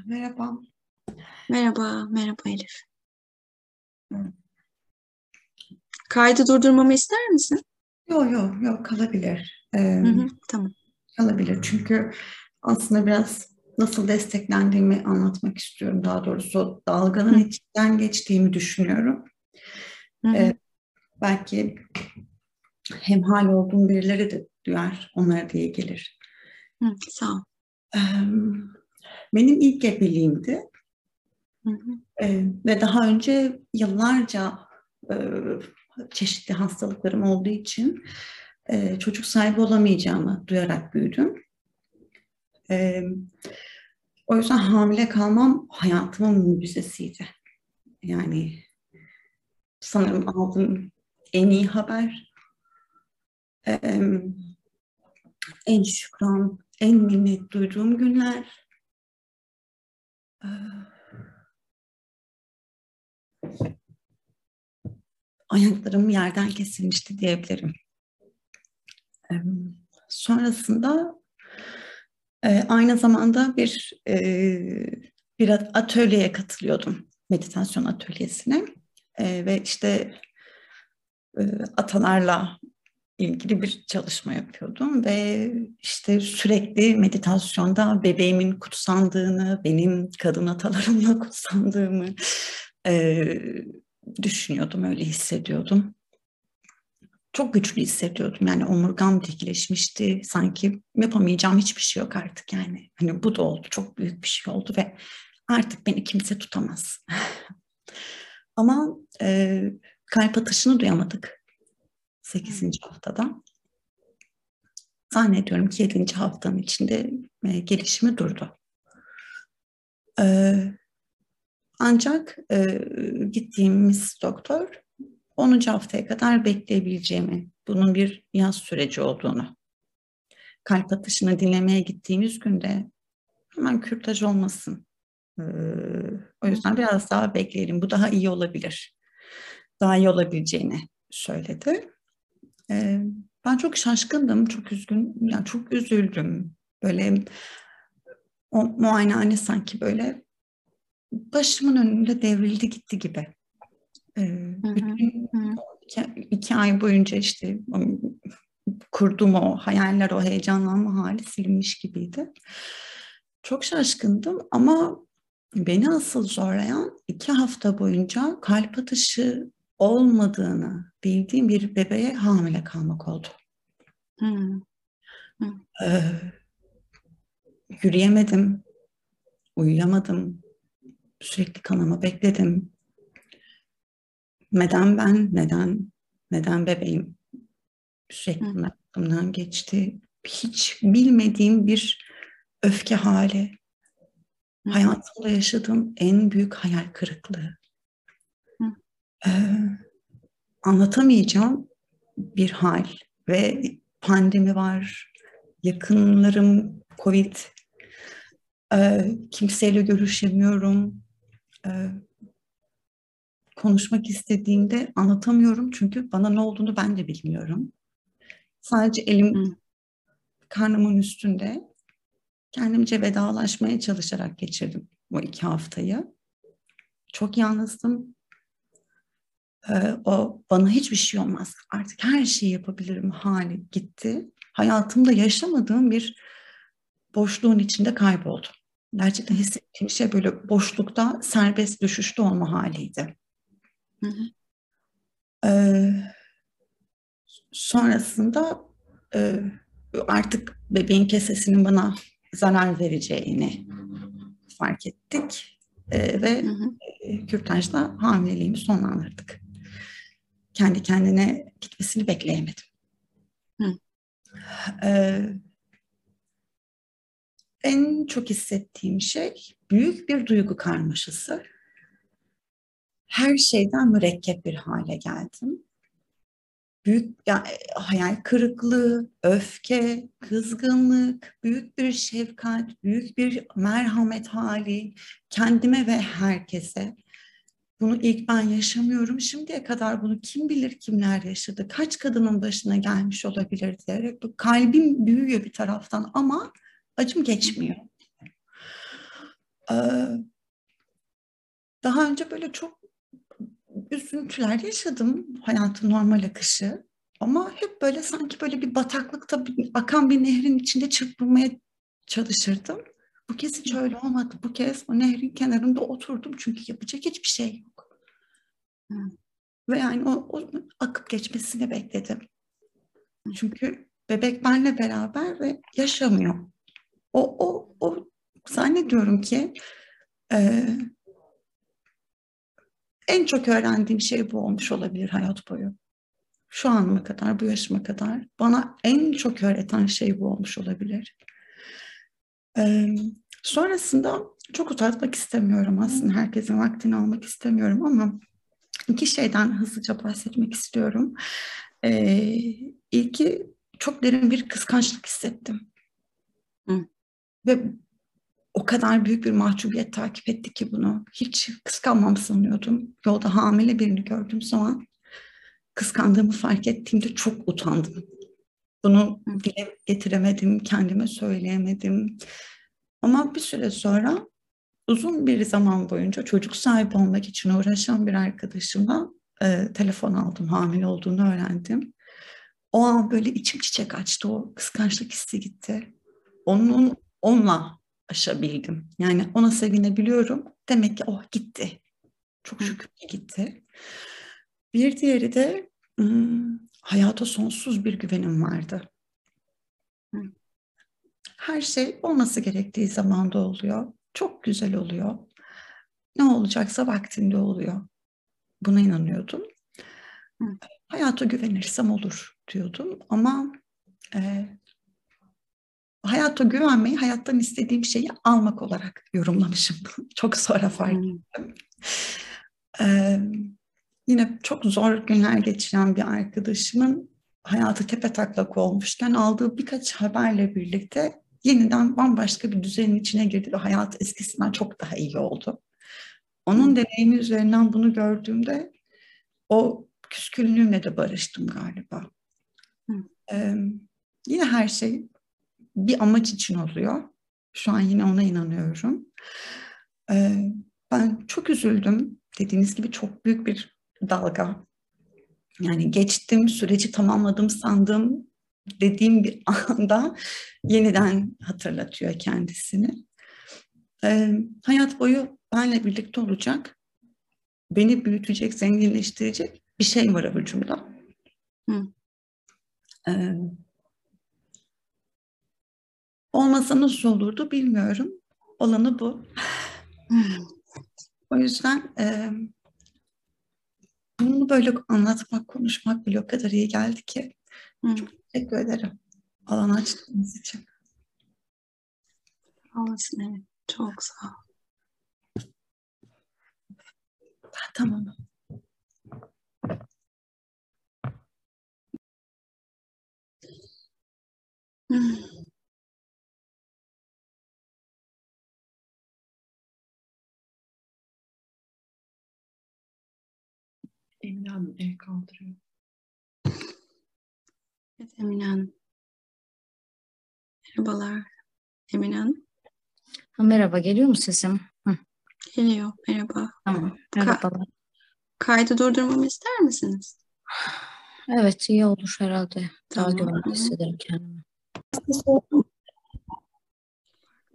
Merhaba. Merhaba, merhaba Elif. Kaydı durdurmamı ister misin? Yok yok yok kalabilir. Ee, Hı hı, tamam. kalabilir. Çünkü aslında biraz nasıl desteklendiğimi anlatmak istiyorum. Daha doğrusu dalganın içinden geçtiğimi düşünüyorum. Hı hı. Evet. Belki hemhal olduğum birileri de duyar, onlara diye gelir. Hı, sağ ol. Ee, benim ilk gebeliğimdi. Hı hı. Ee, ve daha önce yıllarca e, çeşitli hastalıklarım olduğu için e, çocuk sahibi olamayacağımı duyarak büyüdüm. E, o yüzden hamile kalmam hayatımın mucizesiydi. Yani sanırım aldığım en iyi haber, e, en şükran, en minnet duyduğum günler. E, ayaklarım yerden kesilmişti diyebilirim. Sonrasında e, aynı zamanda bir e, bir atölyeye katılıyordum, meditasyon atölyesine e, ve işte atalarla ilgili bir çalışma yapıyordum ve işte sürekli meditasyonda bebeğimin kutsandığını, benim kadın atalarımla [laughs] kutsandığımı düşünüyordum, öyle hissediyordum. Çok güçlü hissediyordum. Yani omurgam dikleşmişti. Sanki yapamayacağım hiçbir şey yok artık yani. Hani bu da oldu. Çok büyük bir şey oldu ve artık beni kimse tutamaz. [laughs] Ama e, kalp atışını duyamadık 8. haftada. Zannediyorum ki 7. haftanın içinde e, gelişimi durdu. E, ancak e, gittiğimiz doktor 10. haftaya kadar bekleyebileceğimi, bunun bir yaz süreci olduğunu, kalp atışını dinlemeye gittiğimiz günde hemen kürtaj olmasın. Ee, o yüzden biraz daha bekleyelim. Bu daha iyi olabilir. Daha iyi olabileceğini söyledi. Ee, ben çok şaşkındım, çok üzgün, yani çok üzüldüm. Böyle o muayenehane sanki böyle başımın önünde devrildi gitti gibi. Ee, bütün iki, iki ay boyunca işte kurduğum o hayaller, o heyecanlanma hali silinmiş gibiydi. Çok şaşkındım ama beni asıl zorlayan iki hafta boyunca kalp atışı olmadığını bildiğim bir bebeğe hamile kalmak oldu. Hmm. Hmm. Ee, yürüyemedim, uyuyamadım, sürekli kanama bekledim. Neden ben, neden, neden bebeğim? Sürekli Hı. aklımdan geçti. Hiç bilmediğim bir öfke hali. Hı. Hayatımda yaşadığım en büyük hayal kırıklığı. Ee, anlatamayacağım bir hal ve pandemi var, yakınlarım Covid, ee, kimseyle görüşemiyorum, konuşmak istediğimde anlatamıyorum çünkü bana ne olduğunu ben de bilmiyorum. Sadece elim Hı. karnımın üstünde kendimce vedalaşmaya çalışarak geçirdim bu iki haftayı. Çok yalnızdım. Ee, o bana hiçbir şey olmaz. Artık her şeyi yapabilirim hali gitti. Hayatımda yaşamadığım bir boşluğun içinde kayboldum gerçekten hissettiğim şey böyle boşlukta serbest düşüşte olma haliydi. Hı hı. Ee, sonrasında e, artık bebeğin kesesinin bana zarar vereceğini fark ettik e, ve hı hı. E, kürtajla hamileliğimi sonlandırdık. Kendi kendine gitmesini bekleyemedim. Hı. Ee, en çok hissettiğim şey büyük bir duygu karmaşası. Her şeyden mürekkep bir hale geldim. Büyük yani, hayal kırıklığı, öfke, kızgınlık, büyük bir şefkat, büyük bir merhamet hali kendime ve herkese. Bunu ilk ben yaşamıyorum. Şimdiye kadar bunu kim bilir kimler yaşadı, kaç kadının başına gelmiş olabilir diyerek bu kalbim büyüyor bir taraftan ama acım geçmiyor. Ee, daha önce böyle çok üzüntüler yaşadım hayatın normal akışı. Ama hep böyle sanki böyle bir bataklıkta bir, akan bir nehrin içinde çırpınmaya çalışırdım. Bu kez hiç öyle olmadı. Bu kez o nehrin kenarında oturdum çünkü yapacak hiçbir şey yok. Hı. Ve yani o, o akıp geçmesini bekledim. Çünkü bebek benle beraber ve yaşamıyor. O, o, o zannediyorum ki e, en çok öğrendiğim şey bu olmuş olabilir hayat boyu. Şu anıma kadar, bu yaşıma kadar bana en çok öğreten şey bu olmuş olabilir. Ee, sonrasında çok uzatmak istemiyorum aslında. Herkesin vaktini almak istemiyorum ama iki şeyden hızlıca bahsetmek istiyorum. Ee, ilki çok derin bir kıskançlık hissettim. Hı. Ve o kadar büyük bir mahcubiyet takip etti ki bunu. Hiç kıskanmam sanıyordum. Yolda hamile birini gördüğüm zaman kıskandığımı fark ettiğimde çok utandım. Bunu dile getiremedim, kendime söyleyemedim. Ama bir süre sonra uzun bir zaman boyunca çocuk sahibi olmak için uğraşan bir arkadaşıma e, telefon aldım, hamile olduğunu öğrendim. O an böyle içim çiçek açtı, o kıskançlık hissi gitti. Onun onunla aşabildim. Yani ona sevinebiliyorum. Demek ki oh gitti. Çok şükür ki gitti. Bir diğeri de hmm, hayata sonsuz bir güvenim vardı. Her şey olması gerektiği zamanda oluyor. Çok güzel oluyor. Ne olacaksa vaktinde oluyor. Buna inanıyordum. Hayata güvenirsem olur diyordum ama e, hayata güvenmeyi hayattan istediğim şeyi almak olarak yorumlamışım. [laughs] çok sonra fark ettim. Ee, yine çok zor günler geçiren bir arkadaşımın hayatı tepe taklak olmuşken aldığı birkaç haberle birlikte yeniden bambaşka bir düzenin içine girdi ve hayat eskisinden çok daha iyi oldu. Onun deneyimi üzerinden bunu gördüğümde o küskünlüğümle de barıştım galiba. Ee, yine her şey bir amaç için oluyor. Şu an yine ona inanıyorum. Ee, ben çok üzüldüm. Dediğiniz gibi çok büyük bir dalga. Yani geçtim, süreci tamamladım sandım dediğim bir [laughs] anda yeniden hatırlatıyor kendisini. Ee, hayat boyu benle birlikte olacak, beni büyütecek, zenginleştirecek bir şey var avucumda. Hı. Ee, olmasa nasıl olurdu bilmiyorum. Olanı bu. [sighs] o yüzden e, bunu böyle anlatmak, konuşmak bile o kadar iyi geldi ki. Hı. Çok teşekkür ederim alan açtığınız için. Olasın evet. Çok sağ ol. Tamam. Emine Hanım el kaldırıyor. Evet Emine Hanım. Merhabalar. Emine Hanım. merhaba, geliyor mu sesim? Hı. Geliyor, merhaba. Tamam, merhabalar. Ka kaydı durdurmamı ister misiniz? Evet, iyi olur herhalde. Daha tamam. güvenli hissederim kendimi.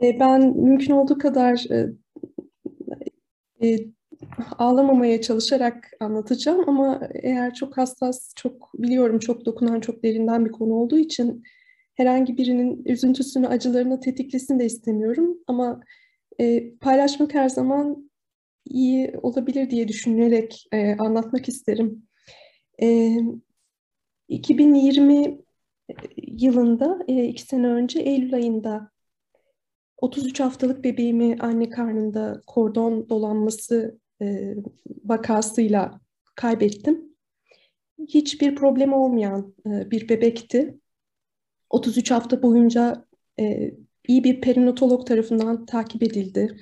E, ben mümkün olduğu kadar e, e, ağlamamaya çalışarak anlatacağım ama eğer çok hassas, çok biliyorum çok dokunan, çok derinden bir konu olduğu için herhangi birinin üzüntüsünü, acılarını tetiklesin de istemiyorum. Ama e, paylaşmak her zaman iyi olabilir diye düşünerek e, anlatmak isterim. E, 2020 yılında, e, iki sene önce Eylül ayında 33 haftalık bebeğimi anne karnında kordon dolanması e, vakasıyla kaybettim. Hiçbir problem olmayan e, bir bebekti. 33 hafta boyunca e, iyi bir perinatolog tarafından takip edildi.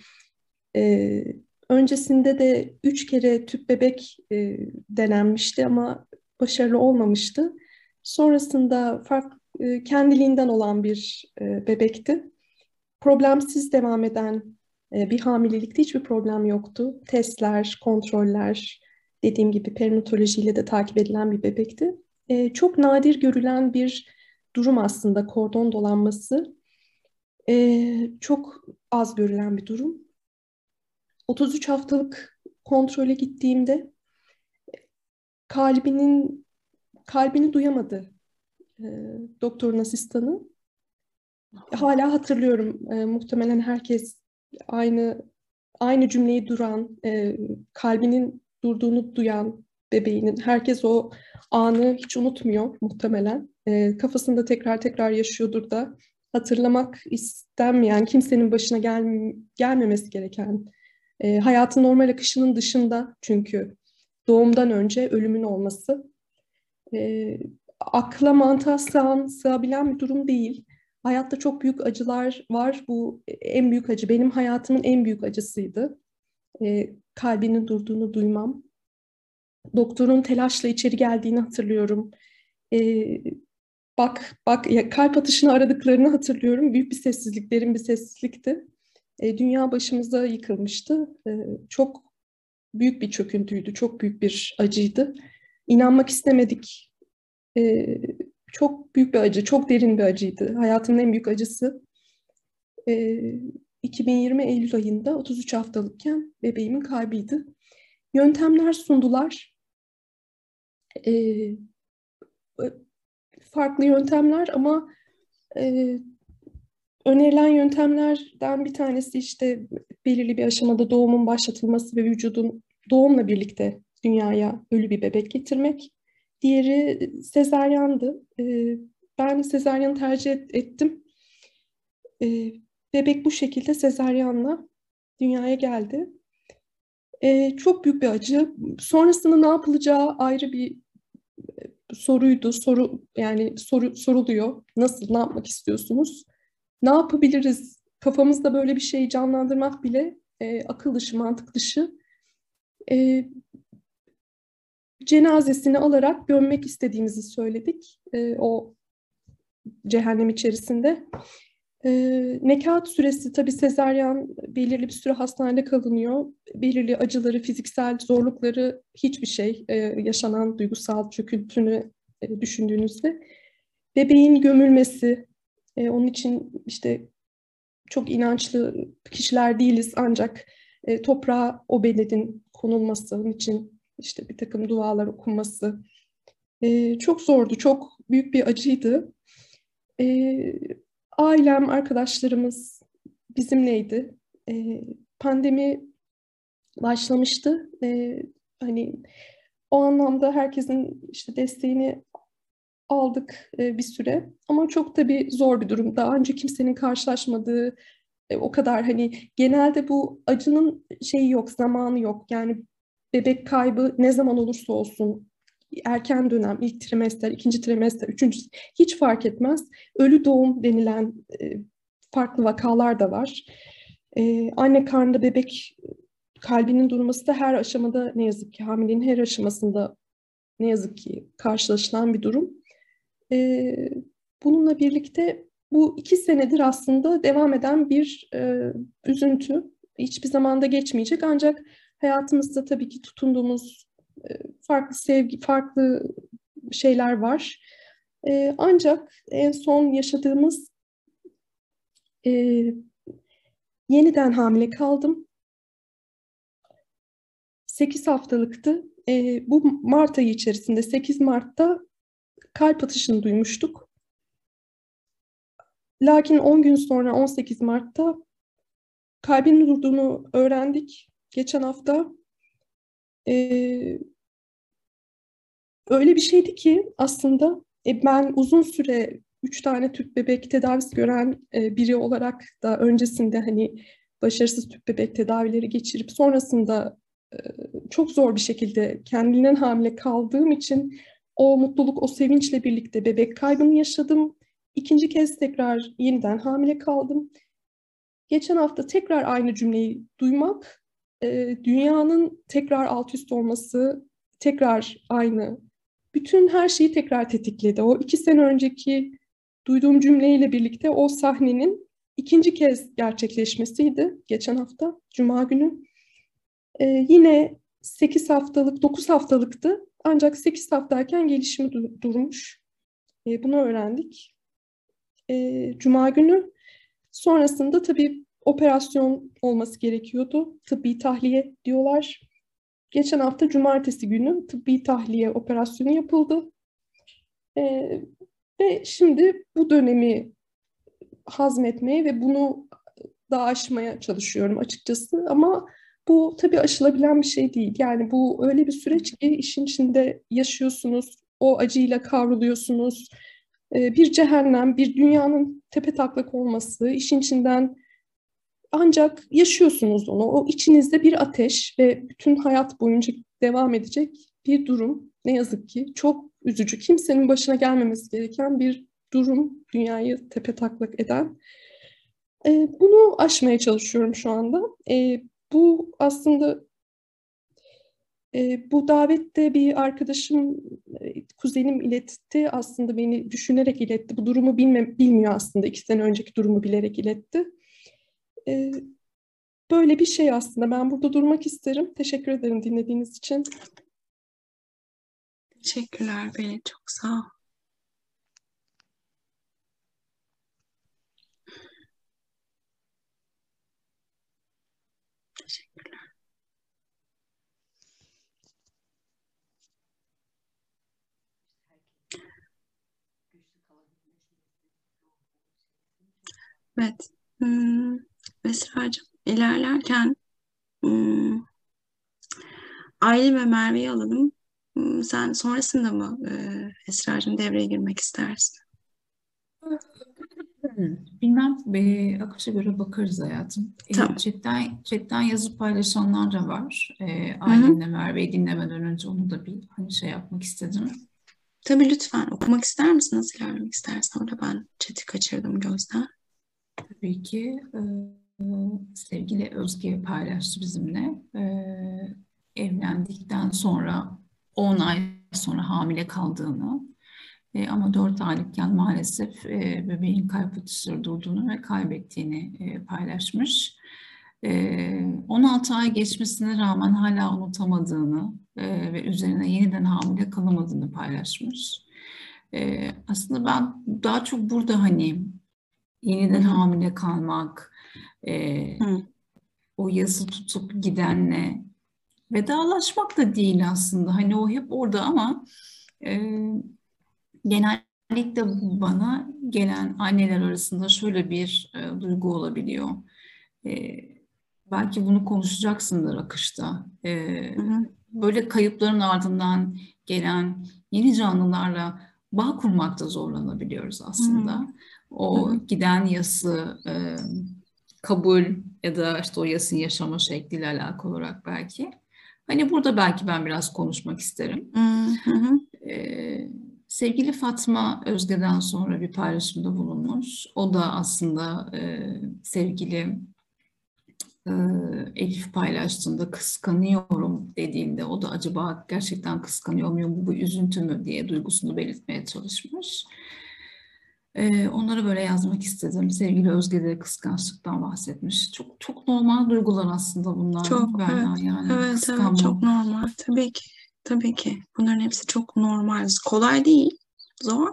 E, öncesinde de üç kere tüp bebek e, denenmişti ama başarılı olmamıştı. Sonrasında fark, e, kendiliğinden olan bir e, bebekti. Problemsiz devam eden bir hamilelikte hiçbir problem yoktu. Testler, kontroller, Dediğim gibi perinatolojiyle de takip edilen bir bebekti. E, çok nadir görülen bir durum aslında kordon dolanması. E, çok az görülen bir durum. 33 haftalık kontrole gittiğimde kalbinin kalbini duyamadı e, doktorun asistanı. Hala hatırlıyorum. E, muhtemelen herkes aynı aynı cümleyi duran, e, kalbinin durduğunu duyan bebeğinin herkes o anı hiç unutmuyor muhtemelen. E, kafasında tekrar tekrar yaşıyordur da hatırlamak istenmeyen, kimsenin başına gel, gelmemesi gereken, e, hayatın normal akışının dışında çünkü doğumdan önce ölümün olması e, akla mantığa sığan, sığabilen bir durum değil. Hayatta çok büyük acılar var. Bu en büyük acı. Benim hayatımın en büyük acısıydı. E, kalbinin durduğunu duymam. Doktorun telaşla içeri geldiğini hatırlıyorum. E, bak, bak ya kalp atışını aradıklarını hatırlıyorum. Büyük bir sessizlik, derin bir sessizlikti. E, dünya başımıza yıkılmıştı. E, çok büyük bir çöküntüydü, çok büyük bir acıydı. İnanmak istemedik. E, çok büyük bir acı, çok derin bir acıydı. Hayatımın en büyük acısı. E, 2020 Eylül ayında 33 haftalıkken bebeğimin kalbiydi. Yöntemler sundular. E, farklı yöntemler ama e, önerilen yöntemlerden bir tanesi işte belirli bir aşamada doğumun başlatılması ve vücudun doğumla birlikte dünyaya ölü bir bebek getirmek. Diğeri sezaryandı. Ee, ben sezaryanı tercih ettim. Ee, bebek bu şekilde sezaryanla dünyaya geldi. Çok büyük bir acı. Sonrasında ne yapılacağı ayrı bir e, soruydu. Soru yani soru soruluyor. Nasıl, ne yapmak istiyorsunuz? Ne yapabiliriz? Kafamızda böyle bir şeyi canlandırmak bile e, akıl dışı, mantık dışı. E, cenazesini alarak gömmek istediğimizi söyledik e, o cehennem içerisinde. E, nekat süresi tabii sezaryen belirli bir süre hastanede kalınıyor. Belirli acıları, fiziksel zorlukları hiçbir şey e, yaşanan duygusal çöküntünü e, düşündüğünüzde. Bebeğin gömülmesi, e, onun için işte çok inançlı kişiler değiliz ancak e, toprağa o beledin konulması, için işte bir takım dualar okunması e, çok zordu, çok büyük bir acıydı. E, ailem, arkadaşlarımız bizimleydi. E, pandemi başlamıştı. E, hani o anlamda herkesin işte desteğini aldık e, bir süre. Ama çok tabii zor bir durum. Daha önce kimsenin karşılaşmadığı e, o kadar hani genelde bu acının şeyi yok, zamanı yok. Yani bebek kaybı ne zaman olursa olsun erken dönem, ilk trimester, ikinci trimester, üçüncü hiç fark etmez. Ölü doğum denilen e, farklı vakalar da var. E, anne karnında bebek kalbinin durması da her aşamada ne yazık ki hamileliğin her aşamasında ne yazık ki karşılaşılan bir durum. E, bununla birlikte bu iki senedir aslında devam eden bir e, üzüntü. Hiçbir zamanda geçmeyecek ancak hayatımızda tabii ki tutunduğumuz e, farklı sevgi, farklı şeyler var. E, ancak en son yaşadığımız e, yeniden hamile kaldım. 8 haftalıktı. Bu Mart ayı içerisinde 8 Mart'ta kalp atışını duymuştuk. Lakin 10 gün sonra 18 Mart'ta kalbinin durduğunu öğrendik. Geçen hafta ee, öyle bir şeydi ki aslında e, ben uzun süre üç tane tüp bebek tedavisi gören e, biri olarak da öncesinde hani başarısız tüp bebek tedavileri geçirip sonrasında e, çok zor bir şekilde kendinden hamile kaldığım için o mutluluk, o sevinçle birlikte bebek kaybını yaşadım. İkinci kez tekrar yeniden hamile kaldım. Geçen hafta tekrar aynı cümleyi duymak, e, dünyanın tekrar alt üst olması, tekrar aynı, bütün her şeyi tekrar tetikledi. O iki sene önceki duyduğum cümleyle birlikte o sahnenin ikinci kez gerçekleşmesiydi geçen hafta, Cuma günü. E, yine 8 haftalık, 9 haftalıktı. Ancak 8 haftayken gelişimi durmuş. E, bunu öğrendik. E, Cuma günü sonrasında tabii operasyon olması gerekiyordu. Tıbbi tahliye diyorlar. Geçen hafta cumartesi günü tıbbi tahliye operasyonu yapıldı. E, ve şimdi bu dönemi hazmetmeye ve bunu da aşmaya çalışıyorum açıkçası. Ama bu tabii aşılabilen bir şey değil. Yani bu öyle bir süreç ki işin içinde yaşıyorsunuz, o acıyla kavruluyorsunuz. Ee, bir cehennem, bir dünyanın tepe taklak olması, işin içinden ancak yaşıyorsunuz onu. O içinizde bir ateş ve bütün hayat boyunca devam edecek bir durum. Ne yazık ki çok üzücü. Kimsenin başına gelmemesi gereken bir durum dünyayı tepe taklak eden. E, bunu aşmaya çalışıyorum şu anda. E, bu aslında e, bu davette bir arkadaşım, e, kuzenim iletti. Aslında beni düşünerek iletti. Bu durumu bilme, bilmiyor aslında. İki sene önceki durumu bilerek iletti. E, böyle bir şey aslında. Ben burada durmak isterim. Teşekkür ederim dinlediğiniz için. Teşekkürler Beni. Çok sağ ol. Teşekkürler. Evet. Hmm, Esra'cığım ilerlerken hmm, Aylin ve Merve'yi alalım. Sen sonrasında mı e, Esra'cığım devreye girmek istersin? Bilmem, e, akışa göre bakarız hayatım. E, Tamam. chatten, chatten yazı paylaşanlar da var. E, Aylin'le Merve'yi dinlemeden önce onu da bir hani şey yapmak istedim. Tabii lütfen okumak ister misin? Nasıl ilerlemek istersen. Orada ben chat'i kaçırdım gözden. Tabii ki e, sevgili Özge paylaştı bizimle. E, evlendikten sonra 10 ay sonra hamile kaldığını e, ama 4 aylıkken maalesef e, bebeğin kalp atışları durduğunu ve kaybettiğini e, paylaşmış. E, 16 ay geçmesine rağmen hala unutamadığını ve üzerine yeniden hamile kalamadığını paylaşmış. Aslında ben daha çok burada hani yeniden hamile kalmak, e, Hı. o yası tutup gidenle vedalaşmak da değil aslında. Hani o hep orada ama e, genellikle bana gelen anneler arasında şöyle bir e, duygu olabiliyor. E, belki bunu konuşacaksındır akışta. E, Hı hı. böyle kayıpların ardından gelen yeni canlılarla bağ kurmakta zorlanabiliyoruz aslında. O Hı hı. giden yası e, kabul ya da işte o yasın yaşama şekliyle alakalı olarak belki. Hani burada belki ben biraz konuşmak isterim. Hı hı. Ee, sevgili Fatma Özge'den sonra bir paylaşımda bulunmuş. O da aslında e, sevgili e, Elif paylaştığında kıskanıyorum dediğinde o da acaba gerçekten kıskanıyor muyum bu, bu üzüntü mü diye duygusunu belirtmeye çalışmış. Ee, onları böyle yazmak istedim. Sevgili Özge de kıskançlıktan bahsetmiş. Çok çok normal duygular aslında bunlar. Çok, Berna, evet. yani Evet, evet, çok normal. Tabii ki. Tabii ki. Bunların hepsi çok normal. Kolay değil. Zor.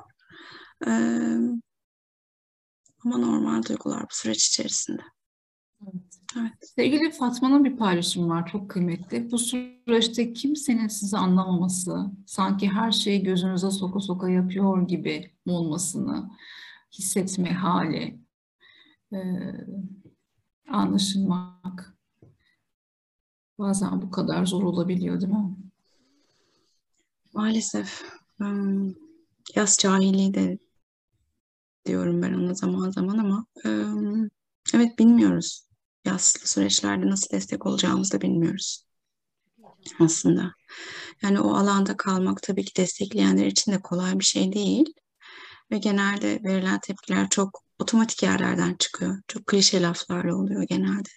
Ee, ama normal duygular bu süreç içerisinde. Sevgili Fatma'nın bir paylaşımı var çok kıymetli. Bu süreçte kimsenin sizi anlamaması, sanki her şeyi gözünüze soka soka yapıyor gibi olmasını hissetme hali, e, anlaşılmak bazen bu kadar zor olabiliyor değil mi? Maalesef em, yaz cahilliği de diyorum ben ona zaman zaman ama evet bilmiyoruz. Yaslı süreçlerde nasıl destek olacağımızı da bilmiyoruz aslında. Yani o alanda kalmak tabii ki destekleyenler için de kolay bir şey değil. Ve genelde verilen tepkiler çok otomatik yerlerden çıkıyor. Çok klişe laflarla oluyor genelde.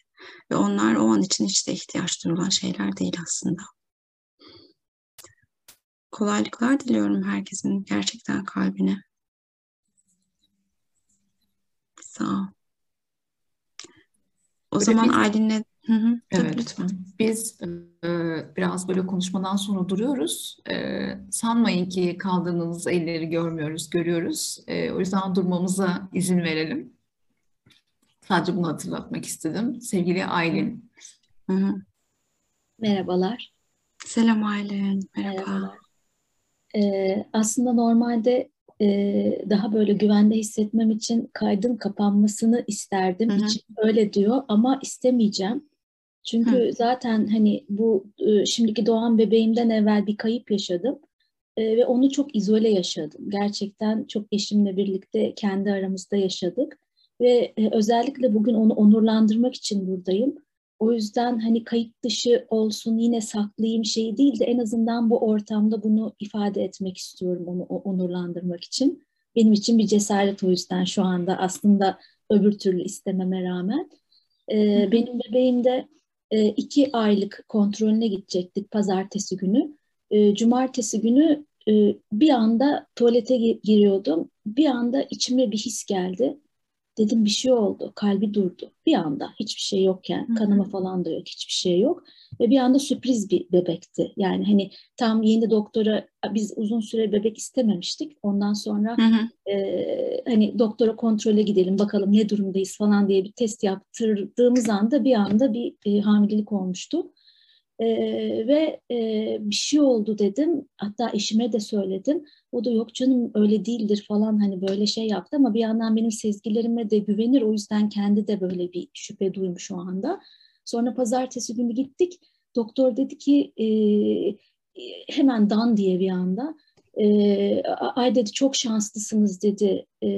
Ve onlar o an için hiç de ihtiyaç duyulan şeyler değil aslında. Kolaylıklar diliyorum herkesin gerçekten kalbine. Sağ ol. O Böyle zaman bir- Aylin'le Hı hı, Evet, lütfen. biz e, biraz böyle konuşmadan sonra duruyoruz. E, sanmayın ki kaldığınız elleri görmüyoruz, görüyoruz. E, o yüzden durmamıza izin verelim. Sadece bunu hatırlatmak istedim. Sevgili Aylin. Hı hı. Merhabalar. Selam Aylin, merhaba. Merhabalar. Ee, aslında normalde e, daha böyle güvende hissetmem için kaydın kapanmasını isterdim. Hı hı. İçim öyle diyor ama istemeyeceğim. Çünkü Hı. zaten hani bu e, şimdiki doğan bebeğimden evvel bir kayıp yaşadım. E, ve onu çok izole yaşadım. Gerçekten çok eşimle birlikte kendi aramızda yaşadık. Ve e, özellikle bugün onu onurlandırmak için buradayım. O yüzden hani kayıt dışı olsun yine saklayayım şeyi değil de en azından bu ortamda bunu ifade etmek istiyorum onu onurlandırmak için. Benim için bir cesaret o yüzden şu anda aslında öbür türlü istememe rağmen. Ee, benim bebeğim de e, iki aylık kontrolüne gidecektik pazartesi günü. E, cumartesi günü e, bir anda tuvalete gi- giriyordum. Bir anda içime bir his geldi. Dedim bir şey oldu. Kalbi durdu. Bir anda hiçbir şey yokken Hı hı. kanama falan da yok. Hiçbir şey yok. Ve bir anda sürpriz bir bebekti. Yani hani tam yeni doktora biz uzun süre bebek istememiştik. Ondan sonra e, hani doktora kontrole gidelim bakalım ne durumdayız falan diye bir test yaptırdığımız anda bir anda bir e, hamilelik olmuştu. E, ve e, bir şey oldu dedim. Hatta eşime de söyledim. O da yok canım öyle değildir falan hani böyle şey yaptı ama bir yandan benim sezgilerime de güvenir. O yüzden kendi de böyle bir şüphe duymuş o anda. Sonra pazartesi günü gittik. Doktor dedi ki e, hemen dan diye bir anda e, ay dedi çok şanslısınız dedi. E,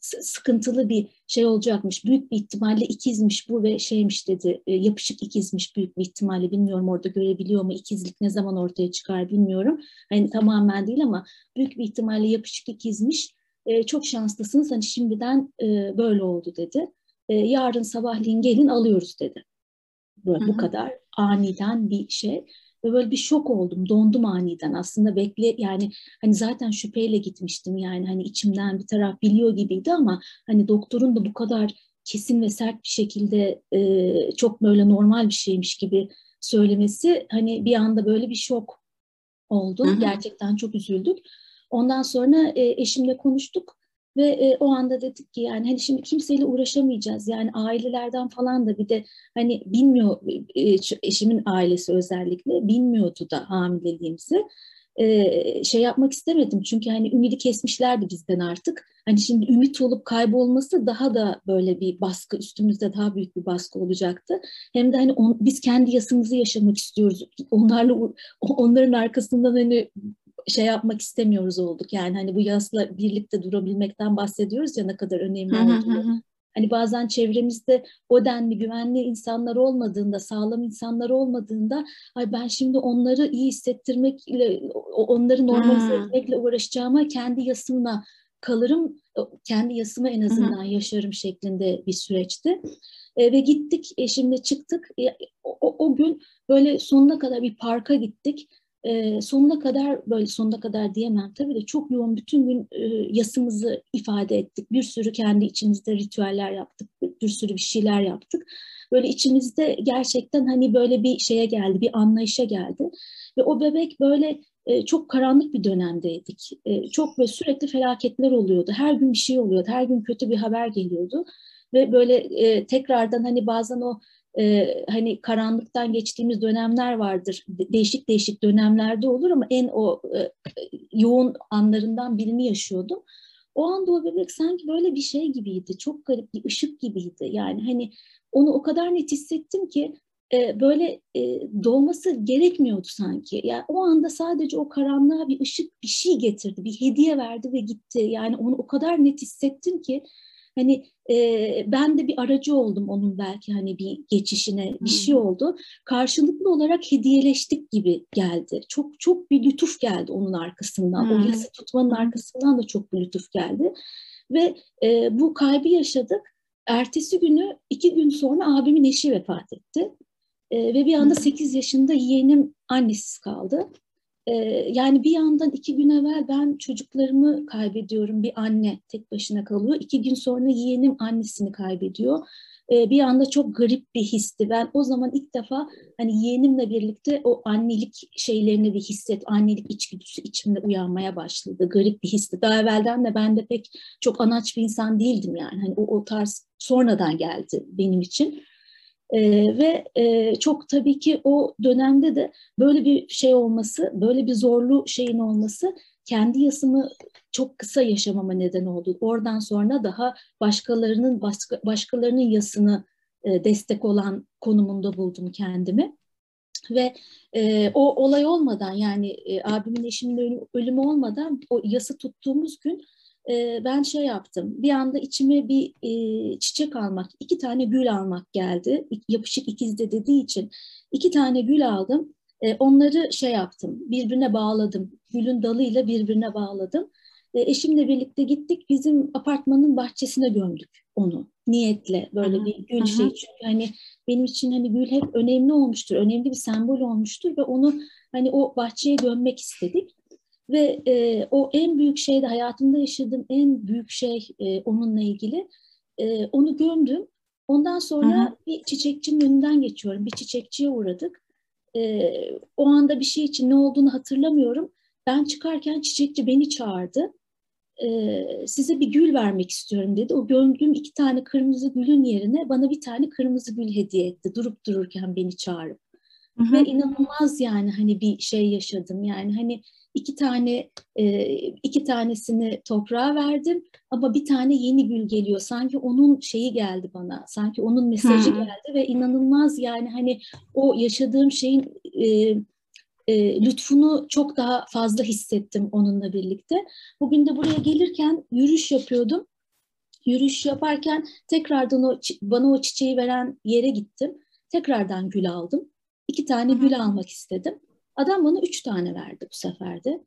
sıkıntılı bir şey olacakmış. Büyük bir ihtimalle ikizmiş bu ve şeymiş dedi. E, yapışık ikizmiş büyük bir ihtimalle. Bilmiyorum orada görebiliyor mu? İkizlik ne zaman ortaya çıkar bilmiyorum. Hani tamamen değil ama büyük bir ihtimalle yapışık ikizmiş. E, çok şanslısınız. Hani şimdiden e, böyle oldu dedi. E, yarın sabahleyin gelin alıyoruz dedi. Böyle bu kadar aniden bir şey ve böyle bir şok oldum, dondum aniden. Aslında bekle yani hani zaten şüpheyle gitmiştim yani hani içimden bir taraf biliyor gibiydi ama hani doktorun da bu kadar kesin ve sert bir şekilde e, çok böyle normal bir şeymiş gibi söylemesi hani bir anda böyle bir şok oldu. Hı hı. Gerçekten çok üzüldük. Ondan sonra e, eşimle konuştuk ve e, o anda dedik ki yani hani şimdi kimseyle uğraşamayacağız. Yani ailelerden falan da bir de hani bilmiyor e, ç- eşimin ailesi özellikle bilmiyordu da hamileliğimizi. E, şey yapmak istemedim çünkü hani ümidi kesmişlerdi bizden artık. Hani şimdi ümit olup kaybolması daha da böyle bir baskı üstümüzde daha büyük bir baskı olacaktı. Hem de hani on- biz kendi yasımızı yaşamak istiyoruz. Onlarla onların arkasından hani şey yapmak istemiyoruz olduk. Yani hani bu yasla birlikte durabilmekten bahsediyoruz ya ne kadar önemli olduğunu. Hani bazen çevremizde o denli güvenli insanlar olmadığında, sağlam insanlar olmadığında ay ben şimdi onları iyi hissettirmekle, onları normalize Hmm. etmekle uğraşacağıma kendi yasımla kalırım, kendi yasımı en azından yaşarım şeklinde bir süreçti. E, ve gittik, eşimle çıktık. E, o- o gün böyle sonuna kadar bir parka gittik. E, sonuna kadar böyle sonuna kadar diyemem tabii de çok yoğun bütün gün e, yasımızı ifade ettik. Bir sürü kendi içimizde ritüeller yaptık. Bir, sürü bir şeyler yaptık. Böyle içimizde gerçekten hani böyle bir şeye geldi, bir anlayışa geldi. Ve o bebek böyle e, çok karanlık bir dönemdeydik. E, çok böyle sürekli felaketler oluyordu. Her gün bir şey oluyordu. Her gün kötü bir haber geliyordu. Ve böyle e, tekrardan hani bazen o e, hani karanlıktan geçtiğimiz dönemler vardır. De- değişik değişik dönemlerde olur ama en o e, yoğun anlarından birini yaşıyordum. O anda o bebek sanki böyle bir şey gibiydi. Çok garip bir ışık gibiydi. Yani hani onu o kadar net hissettim ki e, böyle e, doğması gerekmiyordu sanki. Yani o anda sadece o karanlığa bir ışık bir şey getirdi. Bir hediye verdi ve gitti. Yani onu o kadar net hissettim ki hani e, ben de bir aracı oldum onun belki hani bir geçişine bir şey oldu. Karşılıklı olarak hediyeleştik gibi geldi. Çok çok bir lütuf geldi onun arkasından. Hmm. O yası tutmanın arkasından da çok bir lütuf geldi. Ve e, bu kaybı yaşadık. Ertesi günü iki gün sonra abimin eşi vefat etti. E, ve bir anda Hı. 8 yaşında yeğenim annesiz kaldı. E, yani bir yandan iki gün evvel ben çocuklarımı kaybediyorum. Bir anne tek başına kalıyor. İki gün sonra yeğenim annesini kaybediyor. E, bir anda çok garip bir histi. Ben o zaman ilk defa hani yeğenimle birlikte o annelik şeylerini bir hisset, annelik içgüdüsü içimde uyanmaya başladı. Garip bir histi. Daha evvelden de ben de pek çok anaç bir insan değildim yani. Hani o, o tarz sonradan geldi benim için. Ee, ve e, çok tabii ki o dönemde de böyle bir şey olması, böyle bir zorlu şeyin olması kendi yasımı çok kısa yaşamama neden oldu. Oradan sonra daha başkalarının başka, başkalarının yasını e, destek olan konumunda buldum kendimi. Ve e, o olay olmadan yani e, abimin eşimin ölümü olmadan o yası tuttuğumuz gün e, ben şey yaptım. Bir anda içime bir e, çiçek almak, iki tane gül almak geldi. Yapışık ikizde dediği için iki tane gül aldım. E, onları şey yaptım, birbirine bağladım. Gülün dalıyla birbirine bağladım. E, eşimle birlikte gittik. Bizim apartmanın bahçesine gömdük onu niyetle böyle Hı-hı. bir gül şey çünkü hani benim için hani gül hep önemli olmuştur önemli bir sembol olmuştur ve onu hani o bahçeye gömmek istedik ve e, o en büyük şey de hayatımda yaşadığım en büyük şey e, onunla ilgili. E, onu gömdüm. Ondan sonra hı hı. bir çiçekçinin önünden geçiyorum. Bir çiçekçiye uğradık. E, o anda bir şey için ne olduğunu hatırlamıyorum. Ben çıkarken çiçekçi beni çağırdı. E, size bir gül vermek istiyorum dedi. O gömdüğüm iki tane kırmızı gülün yerine bana bir tane kırmızı gül hediye etti. Durup dururken beni çağırıp. Hı hı. Ve inanılmaz yani hani bir şey yaşadım. Yani hani iki tane e, iki tanesini toprağa verdim ama bir tane yeni gül geliyor. Sanki onun şeyi geldi bana. Sanki onun mesajı hmm. geldi ve inanılmaz yani hani o yaşadığım şeyin e, e, lütfunu çok daha fazla hissettim onunla birlikte. Bugün de buraya gelirken yürüyüş yapıyordum. Yürüyüş yaparken tekrardan o bana o çiçeği veren yere gittim. Tekrardan gül aldım. İki tane gül almak istedim. Adam bana üç tane verdi bu sefer de.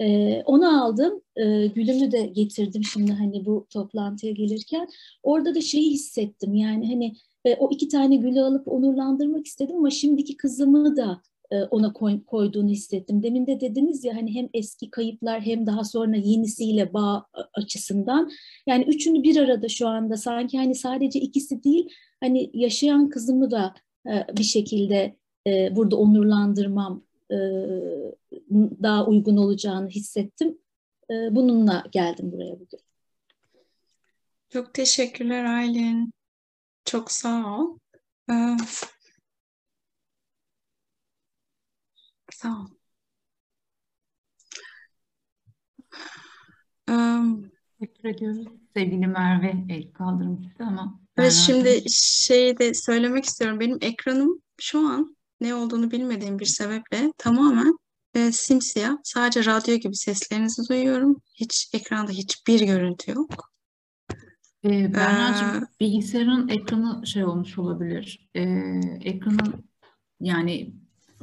Ee, onu aldım, ee, gülümü de getirdim şimdi hani bu toplantıya gelirken. Orada da şeyi hissettim yani hani e, o iki tane gülü alıp onurlandırmak istedim ama şimdiki kızımı da e, ona koy, koyduğunu hissettim. Demin de dediniz ya hani hem eski kayıplar hem daha sonra yenisiyle bağ açısından. Yani üçünü bir arada şu anda sanki hani sadece ikisi değil hani yaşayan kızımı da e, bir şekilde e, burada onurlandırmam daha uygun olacağını hissettim. E, bununla geldim buraya bugün. Çok teşekkürler Aylin. Çok sağ ol. Ee, sağ ol. Teşekkür ediyoruz. Sevgili Merve el kaldırmıştı ama. Evet şimdi şeyi de söylemek istiyorum. Benim ekranım şu an ne olduğunu bilmediğim bir sebeple tamamen e, simsiyah. Sadece radyo gibi seslerinizi duyuyorum. Hiç ekranda hiçbir görüntü yok. Ee, Berna'cığım ee, bilgisayarın ekranı şey olmuş olabilir. Ee, ekranın yani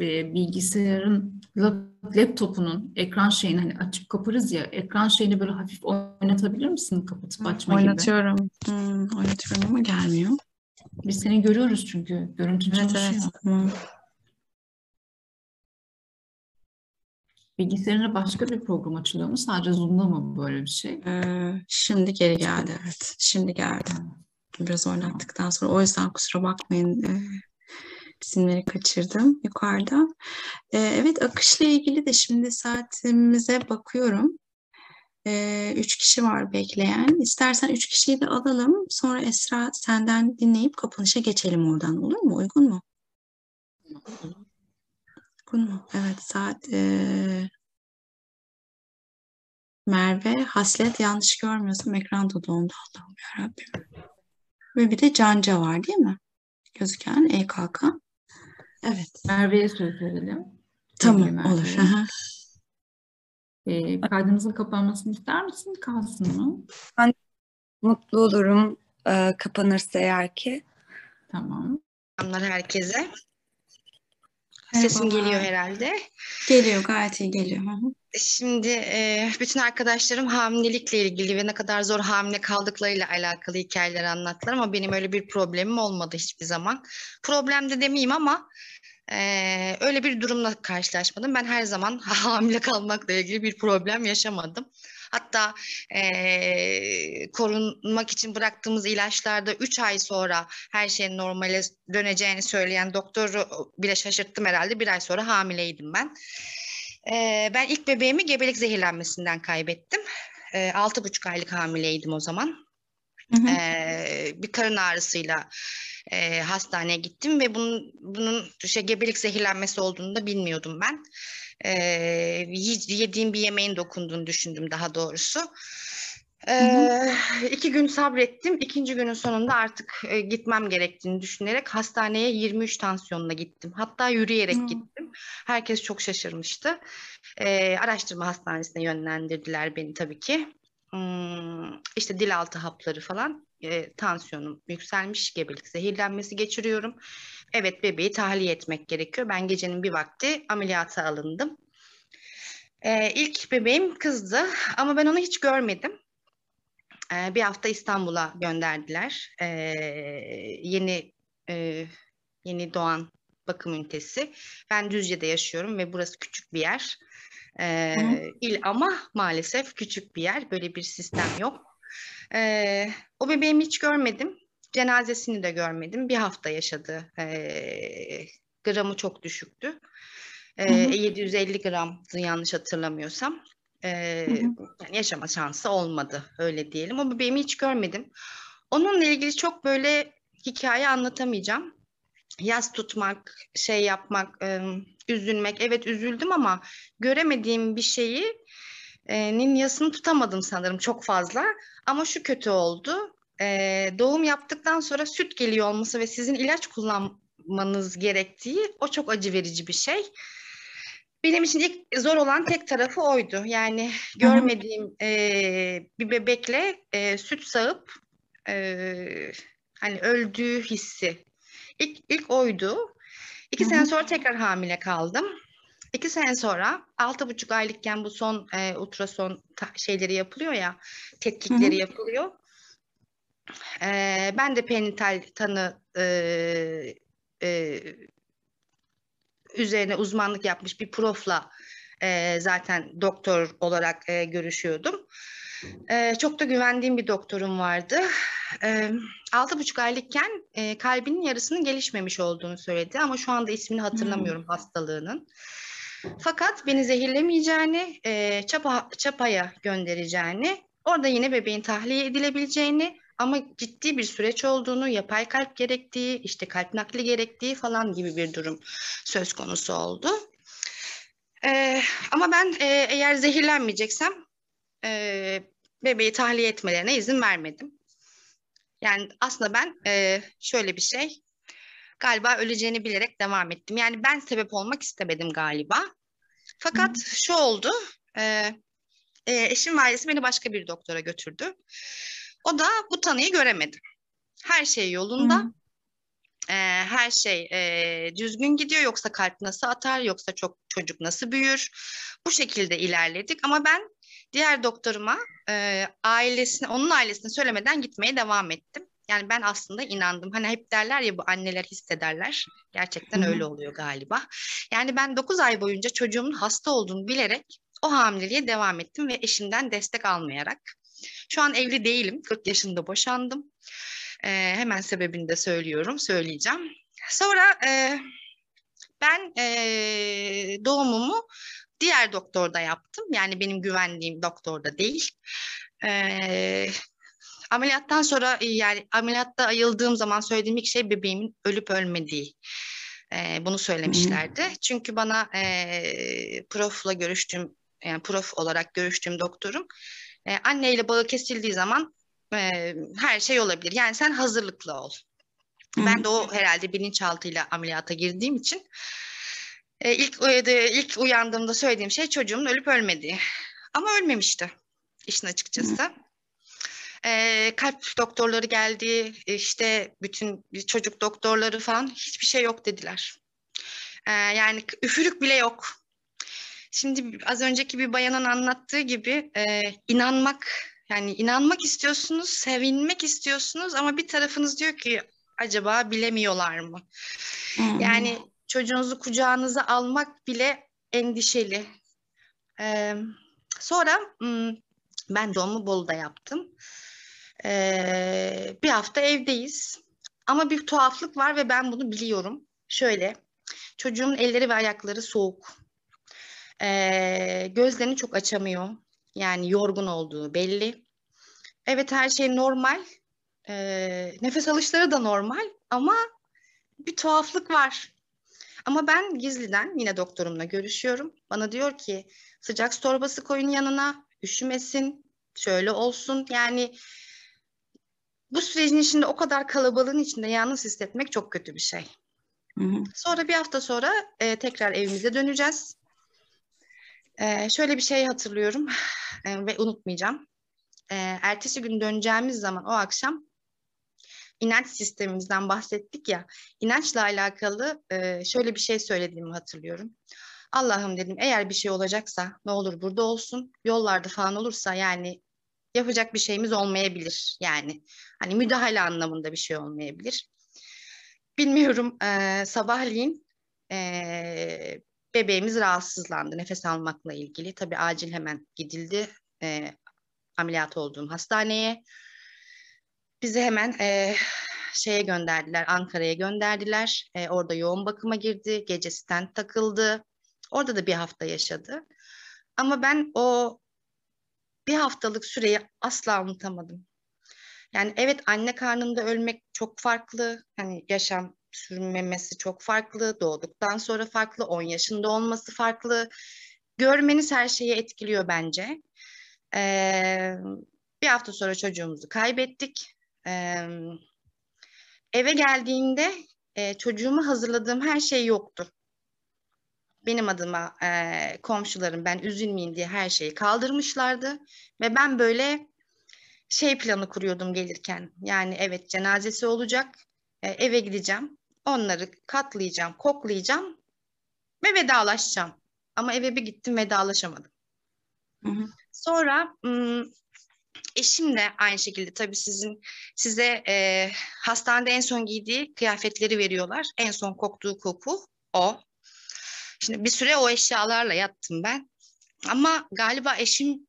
e, bilgisayarın laptopunun ekran şeyini hani açıp kaparız ya ekran şeyini böyle hafif oynatabilir misin kapatıp açma oynatıyorum. gibi? Hmm, oynatıyorum ama gelmiyor. Biz seni görüyoruz çünkü. Görüntü evet, çalışıyor. Evet, tamam. Bilgisayarına başka bir program açılıyor mu? Sadece Zoom'da mı böyle bir şey? Ee, şimdi geri geldi evet. Şimdi geldi. Biraz oynattıktan sonra. O yüzden kusura bakmayın. E, isimleri kaçırdım yukarıda. E, evet akışla ilgili de şimdi saatimize bakıyorum. E, üç kişi var bekleyen. İstersen üç kişiyi de alalım. Sonra Esra senden dinleyip kapanışa geçelim oradan. Olur mu? Uygun mu? Uygun mu? Evet saat e, Merve Haslet yanlış görmüyorsam ekranda dondu Allah'ım yarabbim. Ve bir de Canca var değil mi? Gözüken EKK. Evet. Merve'ye söz verelim. Tamam olur. E, kaydımızın kapanmasını ister misin? Kalsın mı? Ben mutlu olurum e, kapanırsa eğer ki. Tamam. Selamlar herkese. Sesim geliyor herhalde. Geliyor gayet iyi geliyor. Şimdi e, bütün arkadaşlarım hamilelikle ilgili ve ne kadar zor hamile kaldıklarıyla alakalı hikayeler anlattılar ama benim öyle bir problemim olmadı hiçbir zaman. Problem de demeyeyim ama Ee, öyle bir durumla karşılaşmadım. Ben her zaman [laughs] hamile kalmakla ilgili bir problem yaşamadım. Hatta e, korunmak için bıraktığımız ilaçlarda 3 ay sonra her şeyin normale döneceğini söyleyen doktoru bile şaşırttım herhalde. Bir ay sonra hamileydim ben. E, ben ilk bebeğimi gebelik zehirlenmesinden kaybettim. E, 6,5 aylık hamileydim o zaman. Hı hı. E, bir karın ağrısıyla e, hastaneye gittim ve bunun bunun şey gebelik zehirlenmesi olduğunu da bilmiyordum ben. E, yediğim bir yemeğin dokunduğunu düşündüm daha doğrusu. Ee, iki gün sabrettim. İkinci günün sonunda artık e, gitmem gerektiğini düşünerek hastaneye 23 tansiyonla gittim. Hatta yürüyerek hmm. gittim. Herkes çok şaşırmıştı. Ee, araştırma hastanesine yönlendirdiler beni tabii ki. Hmm, işte dil altı hapları falan. E, tansiyonum yükselmiş, gebelik zehirlenmesi geçiriyorum. Evet bebeği tahliye etmek gerekiyor. Ben gecenin bir vakti ameliyata alındım. Ee, ilk bebeğim kızdı ama ben onu hiç görmedim. Ee, bir hafta İstanbul'a gönderdiler. Ee, yeni e, yeni doğan bakım ünitesi. Ben Düzce'de yaşıyorum ve burası küçük bir yer. Ee, il ama maalesef küçük bir yer. Böyle bir sistem yok. Ee, o bebeğimi hiç görmedim. Cenazesini de görmedim. Bir hafta yaşadı. Ee, gramı çok düşüktü. Ee, 750 gram yanlış hatırlamıyorsam. Ee, yani yaşama şansı olmadı öyle diyelim. O bebeğimi hiç görmedim. Onunla ilgili çok böyle hikaye anlatamayacağım. Yaz tutmak, şey yapmak, ıı, üzülmek. Evet üzüldüm ama göremediğim bir şeyi nin yasını tutamadım sanırım çok fazla. Ama şu kötü oldu. E, doğum yaptıktan sonra süt geliyor olması ve sizin ilaç kullanmanız gerektiği o çok acı verici bir şey. Benim için ilk zor olan tek tarafı oydu. Yani görmediğim e, bir bebekle e, süt sağıp e, hani öldüğü hissi. İlk, ilk oydu. İki Hı-hı. sene sonra tekrar hamile kaldım. İki sene sonra altı buçuk aylıkken bu son e, ultrason şeyleri yapılıyor ya, tetkikleri Hı-hı. yapılıyor. E, ben de penital tanı e, e, üzerine uzmanlık yapmış bir profla e, zaten doktor olarak e, görüşüyordum. E, çok da güvendiğim bir doktorum vardı. Altı buçuk aylıkken e, kalbinin yarısının gelişmemiş olduğunu söyledi ama şu anda ismini hatırlamıyorum hmm. hastalığının. Fakat beni zehirlemeyeceğini, e, çapa, çapaya göndereceğini, orada yine bebeğin tahliye edilebileceğini ama ciddi bir süreç olduğunu, yapay kalp gerektiği, işte kalp nakli gerektiği falan gibi bir durum söz konusu oldu. Ee, ama ben e, eğer zehirlenmeyeceksem e, bebeği tahliye etmelerine izin vermedim. Yani aslında ben e, şöyle bir şey, galiba öleceğini bilerek devam ettim. Yani ben sebep olmak istemedim galiba. Fakat Hı. şu oldu, e, e, eşim ailesi beni başka bir doktora götürdü. O da bu tanıyı göremedi. Her şey yolunda. Hı. E, her şey e, düzgün gidiyor. Yoksa kalp nasıl atar, yoksa çok çocuk nasıl büyür. Bu şekilde ilerledik. Ama ben diğer doktoruma e, ailesine, onun ailesine söylemeden gitmeye devam ettim. Yani ben aslında inandım. Hani hep derler ya bu anneler hissederler. Gerçekten Hı-hı. öyle oluyor galiba. Yani ben 9 ay boyunca çocuğumun hasta olduğunu bilerek o hamileliğe devam ettim ve eşimden destek almayarak. Şu an evli değilim. 40 yaşında boşandım. Ee, hemen sebebini de söylüyorum, söyleyeceğim. Sonra e, ben e, doğumumu diğer doktorda yaptım. Yani benim güvendiğim doktorda değil. E, ameliyattan sonra yani ameliyatta ayıldığım zaman söylediğim ilk şey bebeğimin ölüp ölmediği. E, bunu söylemişlerdi. Hı-hı. Çünkü bana e, profla görüştüğüm yani prof olarak görüştüğüm doktorum e, anneyle bağı kesildiği zaman e, her şey olabilir. Yani sen hazırlıklı ol. Hı. Ben de o herhalde bilinçaltıyla ameliyata girdiğim için e, ilk e, ilk uyandığımda söylediğim şey çocuğumun ölüp ölmediği. Ama ölmemişti işin açıkçası. Hı. E, kalp doktorları geldi, işte bütün çocuk doktorları falan hiçbir şey yok dediler. E, yani üfürük bile yok. Şimdi az önceki bir bayanın anlattığı gibi e, inanmak yani inanmak istiyorsunuz, sevinmek istiyorsunuz ama bir tarafınız diyor ki acaba bilemiyorlar mı? Hmm. Yani çocuğunuzu kucağınıza almak bile endişeli. Ee, sonra ben doğumu Bolu'da yaptım. Ee, bir hafta evdeyiz. Ama bir tuhaflık var ve ben bunu biliyorum. Şöyle, çocuğumun elleri ve ayakları soğuk. Ee, gözlerini çok açamıyor. Yani yorgun olduğu belli. Evet her şey normal. Ee, nefes alışları da normal ama bir tuhaflık var. Ama ben gizliden yine doktorumla görüşüyorum. Bana diyor ki sıcak torbası koyun yanına, üşümesin, şöyle olsun. Yani bu sürecin içinde o kadar kalabalığın içinde yalnız hissetmek çok kötü bir şey. Hı hı. Sonra bir hafta sonra e, tekrar evimize döneceğiz. E, şöyle bir şey hatırlıyorum e, ve unutmayacağım. E, ertesi gün döneceğimiz zaman o akşam inanç sistemimizden bahsettik ya. İnançla alakalı e, şöyle bir şey söylediğimi hatırlıyorum. Allah'ım dedim eğer bir şey olacaksa ne olur burada olsun. Yollarda falan olursa yani yapacak bir şeyimiz olmayabilir. Yani hani müdahale anlamında bir şey olmayabilir. Bilmiyorum e, sabahleyin e, bebeğimiz rahatsızlandı nefes almakla ilgili. Tabii acil hemen gidildi e, ameliyat olduğum hastaneye. Bizi hemen e, şeye gönderdiler, Ankara'ya gönderdiler. E, orada yoğun bakıma girdi, gece stent takıldı. Orada da bir hafta yaşadı. Ama ben o bir haftalık süreyi asla unutamadım. Yani evet anne karnında ölmek çok farklı. Hani yaşam sürmemesi çok farklı. Doğduktan sonra farklı. 10 yaşında olması farklı. Görmeniz her şeyi etkiliyor bence. Ee, bir hafta sonra çocuğumuzu kaybettik. Ee, eve geldiğimde e, çocuğumu hazırladığım her şey yoktu benim adıma e, komşularım ben üzülmeyeyim diye her şeyi kaldırmışlardı ve ben böyle şey planı kuruyordum gelirken yani evet cenazesi olacak e, eve gideceğim onları katlayacağım koklayacağım ve vedalaşacağım ama eve bir gittim vedalaşamadım. Hı hı. Sonra eşim de aynı şekilde tabii sizin size e, hastanede en son giydiği kıyafetleri veriyorlar. En son koktuğu koku o. Şimdi bir süre o eşyalarla yattım ben. Ama galiba eşim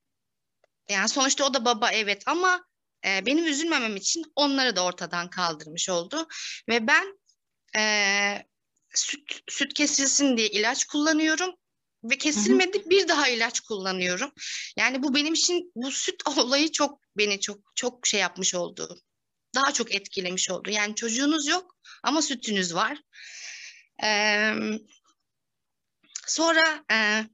yani sonuçta o da baba evet ama e, benim üzülmemem için onları da ortadan kaldırmış oldu. Ve ben e, süt, süt kesilsin diye ilaç kullanıyorum ve kesilmedi bir daha ilaç kullanıyorum. Yani bu benim için bu süt [laughs] olayı çok beni çok çok şey yapmış oldu. Daha çok etkilemiş oldu. Yani çocuğunuz yok ama sütünüz var. Ee, Sonra e,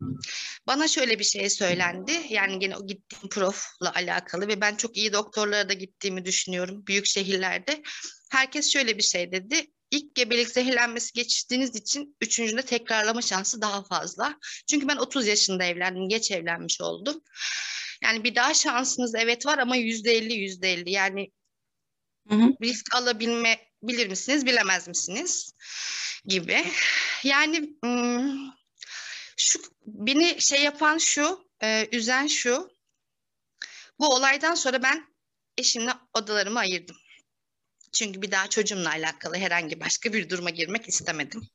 bana şöyle bir şey söylendi. Yani yine o gittiğim profla alakalı ve ben çok iyi doktorlara da gittiğimi düşünüyorum büyük şehirlerde. Herkes şöyle bir şey dedi. İlk gebelik zehirlenmesi geçtiğiniz için üçüncünde tekrarlama şansı daha fazla. Çünkü ben 30 yaşında evlendim, geç evlenmiş oldum. Yani bir daha şansınız evet var ama yüzde elli yüzde elli yani hı hı. risk alabilme bilir misiniz bilemez misiniz gibi. Yani şu beni şey yapan şu, e, üzen şu. Bu olaydan sonra ben eşimle odalarımı ayırdım. Çünkü bir daha çocuğumla alakalı herhangi başka bir duruma girmek istemedim.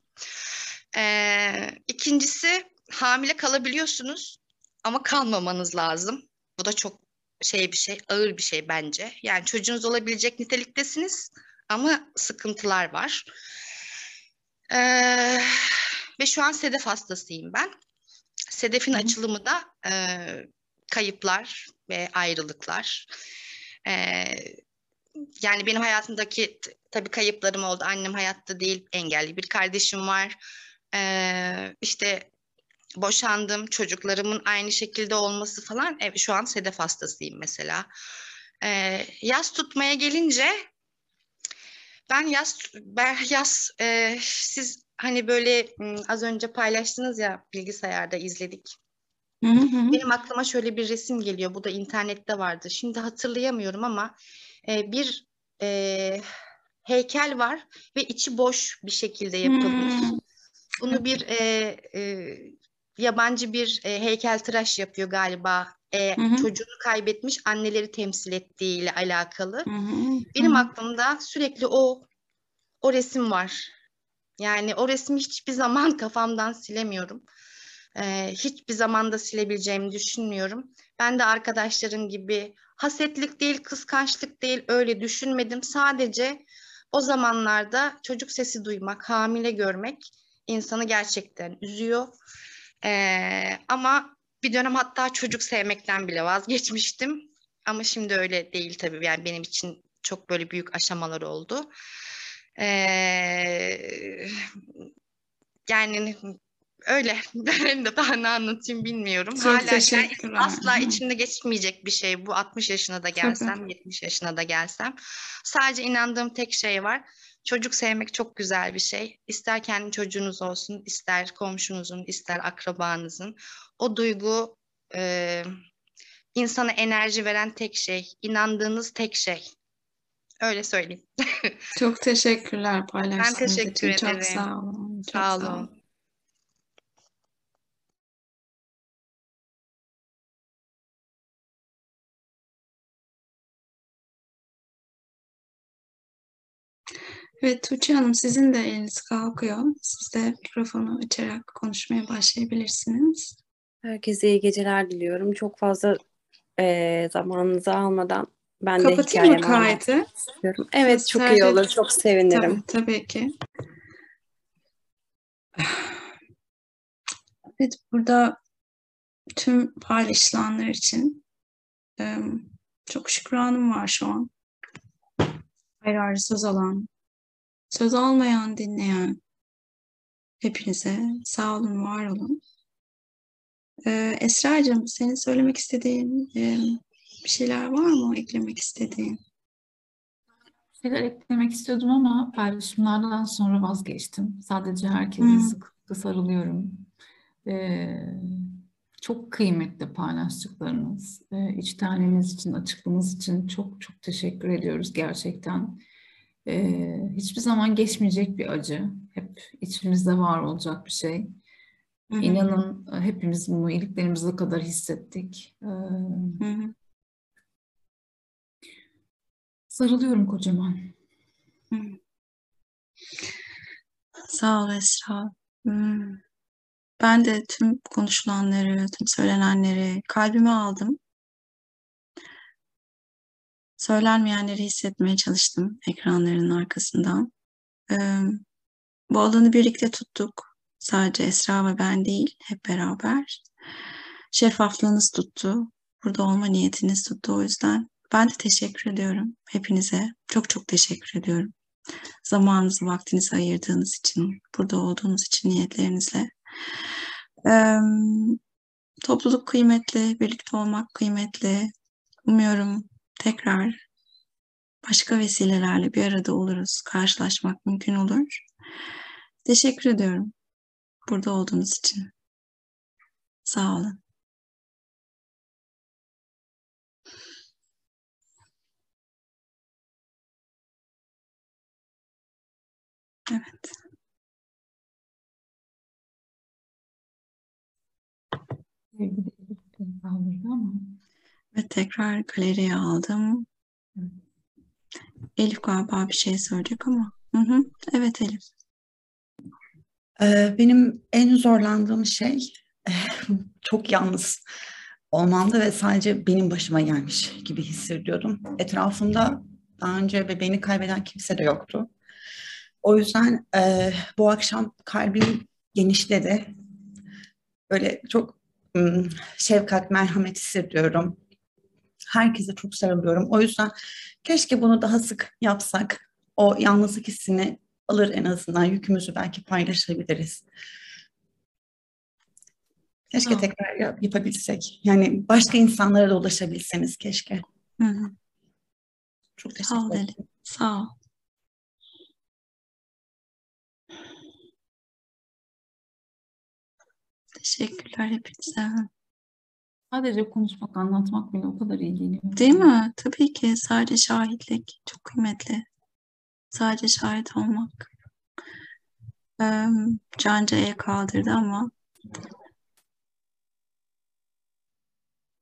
Ee, ikincisi hamile kalabiliyorsunuz ama kalmamanız lazım. Bu da çok şey bir şey, ağır bir şey bence. Yani çocuğunuz olabilecek niteliktesiniz ama sıkıntılar var. Ee, ve şu an sedef hastasıyım ben. Sedefin Hı. açılımı da e, kayıplar ve ayrılıklar. E, yani benim hayatımdaki tabii kayıplarım oldu. Annem hayatta değil, engelli bir kardeşim var. E, işte boşandım, çocuklarımın aynı şekilde olması falan. Evet, şu an sedef hastasıyım mesela. E, yaz tutmaya gelince ben yaz ben yaz e, siz hani böyle az önce paylaştınız ya bilgisayarda izledik. Hı hı. Benim aklıma şöyle bir resim geliyor. Bu da internette vardı. Şimdi hatırlayamıyorum ama e, bir e, heykel var ve içi boş bir şekilde yapılmış. Hmm. Bunu bir e, e, yabancı bir e, heykeltıraş yapıyor galiba. E, hı hı. Çocuğunu kaybetmiş anneleri temsil ettiğiyle alakalı. Hı hı. Benim aklımda sürekli o o resim var. Yani o resmi hiçbir zaman [laughs] kafamdan silemiyorum. Ee, hiçbir zaman da silebileceğimi düşünmüyorum. Ben de arkadaşlarım gibi hasetlik değil, kıskançlık değil öyle düşünmedim. Sadece o zamanlarda çocuk sesi duymak, hamile görmek insanı gerçekten üzüyor. Ee, ama bir dönem hatta çocuk sevmekten bile vazgeçmiştim. Ama şimdi öyle değil tabii. Yani benim için çok böyle büyük aşamalar oldu. Ee, yani öyle. [laughs] Ben de daha ne anlatayım bilmiyorum. Çok Hala teşekkürler. asla Hı. içimde geçmeyecek bir şey bu. 60 yaşına da gelsem, [laughs] 70 yaşına da gelsem. Sadece inandığım tek şey var. Çocuk sevmek çok güzel bir şey. İster kendi çocuğunuz olsun, ister komşunuzun, ister akrabanızın. O duygu e, insana enerji veren tek şey, inandığınız tek şey. Öyle söyleyeyim. [laughs] Çok teşekkürler paylaştığınız teşekkür için. Çok ederim. sağ olun. Çok Sağ sağ olun. olun. Evet Tuğçe Hanım sizin de eliniz kalkıyor. Siz de mikrofonu açarak konuşmaya başlayabilirsiniz. Herkese iyi geceler diliyorum. Çok fazla eee, zamanınızı almadan ben de Kapatayım mı hikayemi anlatmak kaydı? istiyorum. Evet, çok iyi olur. Çok sevinirim. Tabii, tabii ki. Evet, burada tüm paylaşılanlar için çok şükranım var şu an. Ayrı ayrı söz alan, söz almayan, dinleyen hepinize sağ olun, var olun. Esra'cığım, senin söylemek istediğin bir şeyler var mı, eklemek istediğin? şeyler eklemek istiyordum ama paylaşımlardan sonra vazgeçtim. Sadece herkese sıkı sıkı sarılıyorum. Ee, çok kıymetli paylaştıklarınız. Ee, içtenliğiniz için, açıklığınız için çok çok teşekkür ediyoruz gerçekten. Ee, hiçbir zaman geçmeyecek bir acı. Hep içimizde var olacak bir şey. Hı hı, İnanın hepimiz bunu iliklerimize kadar hissettik. Ee, hı hı. Sarılıyorum kocaman. Sağ ol Esra. Hmm. Ben de tüm konuşulanları, tüm söylenenleri kalbime aldım. Söylenmeyenleri hissetmeye çalıştım ekranların arkasından. Bu alanı birlikte tuttuk. Sadece Esra ve ben değil, hep beraber. Şeffaflığınız tuttu. Burada olma niyetiniz tuttu o yüzden. Ben de teşekkür ediyorum hepinize. Çok çok teşekkür ediyorum. Zamanınızı, vaktinizi ayırdığınız için, burada olduğunuz için niyetlerinizle. Ee, topluluk kıymetli, birlikte olmak kıymetli. Umuyorum tekrar başka vesilelerle bir arada oluruz, karşılaşmak mümkün olur. Teşekkür ediyorum burada olduğunuz için. Sağ olun. Evet. Ve tekrar galeriye aldım. Elif galiba bir şey söyleyecek ama. Hı hı. Evet Elif. Ee, Benim en zorlandığım şey [laughs] çok yalnız olmamda ve sadece benim başıma gelmiş gibi hissediyordum. Etrafımda daha önce bebeğini kaybeden kimse de yoktu. O yüzden e, bu akşam kalbim genişledi. Böyle çok ım, şefkat, merhamet hissediyorum. Herkese çok sarılıyorum. O yüzden keşke bunu daha sık yapsak. O yalnızlık hissini alır en azından. Yükümüzü belki paylaşabiliriz. Keşke Tamam. tekrar yap- yapabilsek. Yani başka insanlara da ulaşabilseniz keşke. Hı hı. Çok teşekkür ederim. Sağ ol. Teşekkürler hepinize. sadece konuşmak, anlatmak bile o kadar iyi geliyor. Değil mi? Tabii ki sadece şahitlik çok kıymetli. Sadece şahit olmak. Canca el kaldırdı ama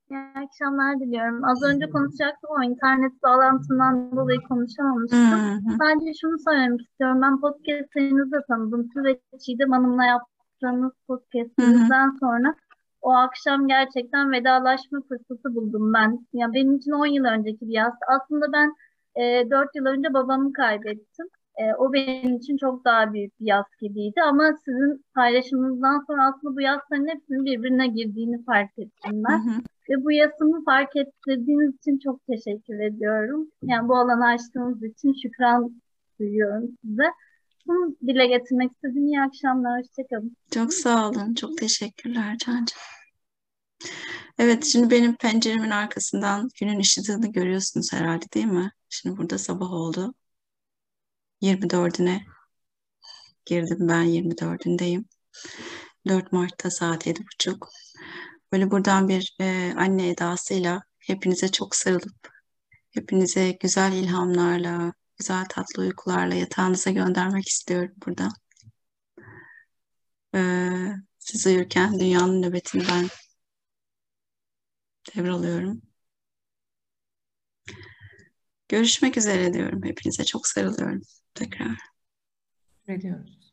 Ya akşamlar diliyorum. Az önce konuşacaktım ama internet bağlantımdan dolayı konuşamamıştım. Hı hı. Sadece şunu söylemek istiyorum. Ben podcastlarınızı da tanıdım. Siz ve Çiğdem Hanım'la yaptığınız podcastinizden sonra o akşam gerçekten vedalaşma fırsatı buldum ben. Ya benim için 10 yıl önceki bir yaz. Aslında ben e, 4 yıl önce babamı kaybettim. E, o benim için çok daha büyük bir yaz gibiydi ama sizin paylaşımınızdan sonra aslında bu yasların hepsinin birbirine girdiğini fark ettim ben. Hı hı. Ve bu yasımı fark ettirdiğiniz için çok teşekkür ediyorum. Yani bu alanı açtığınız için şükran duyuyorum size. Bunu dile getirmek istedim. İyi akşamlar, hoşçakalın. Çok sağ olun. Çok teşekkürler Cancığım. Evet, şimdi benim penceremin arkasından günün ışıdığını görüyorsunuz herhalde değil mi? Şimdi burada sabah oldu. 24'üne girdim ben 24'ündeyim. 4 Mart'ta saat 7.30. Böyle buradan bir e, anne edasıyla hepinize çok sarılıp hepinize güzel ilhamlarla, güzel tatlı uykularla yatağınıza göndermek istiyorum buradan. Ee, siz uyurken dünyanın nöbetini ben devralıyorum. Görüşmek üzere diyorum. Hepinize çok sarılıyorum tekrar. Ediyoruz.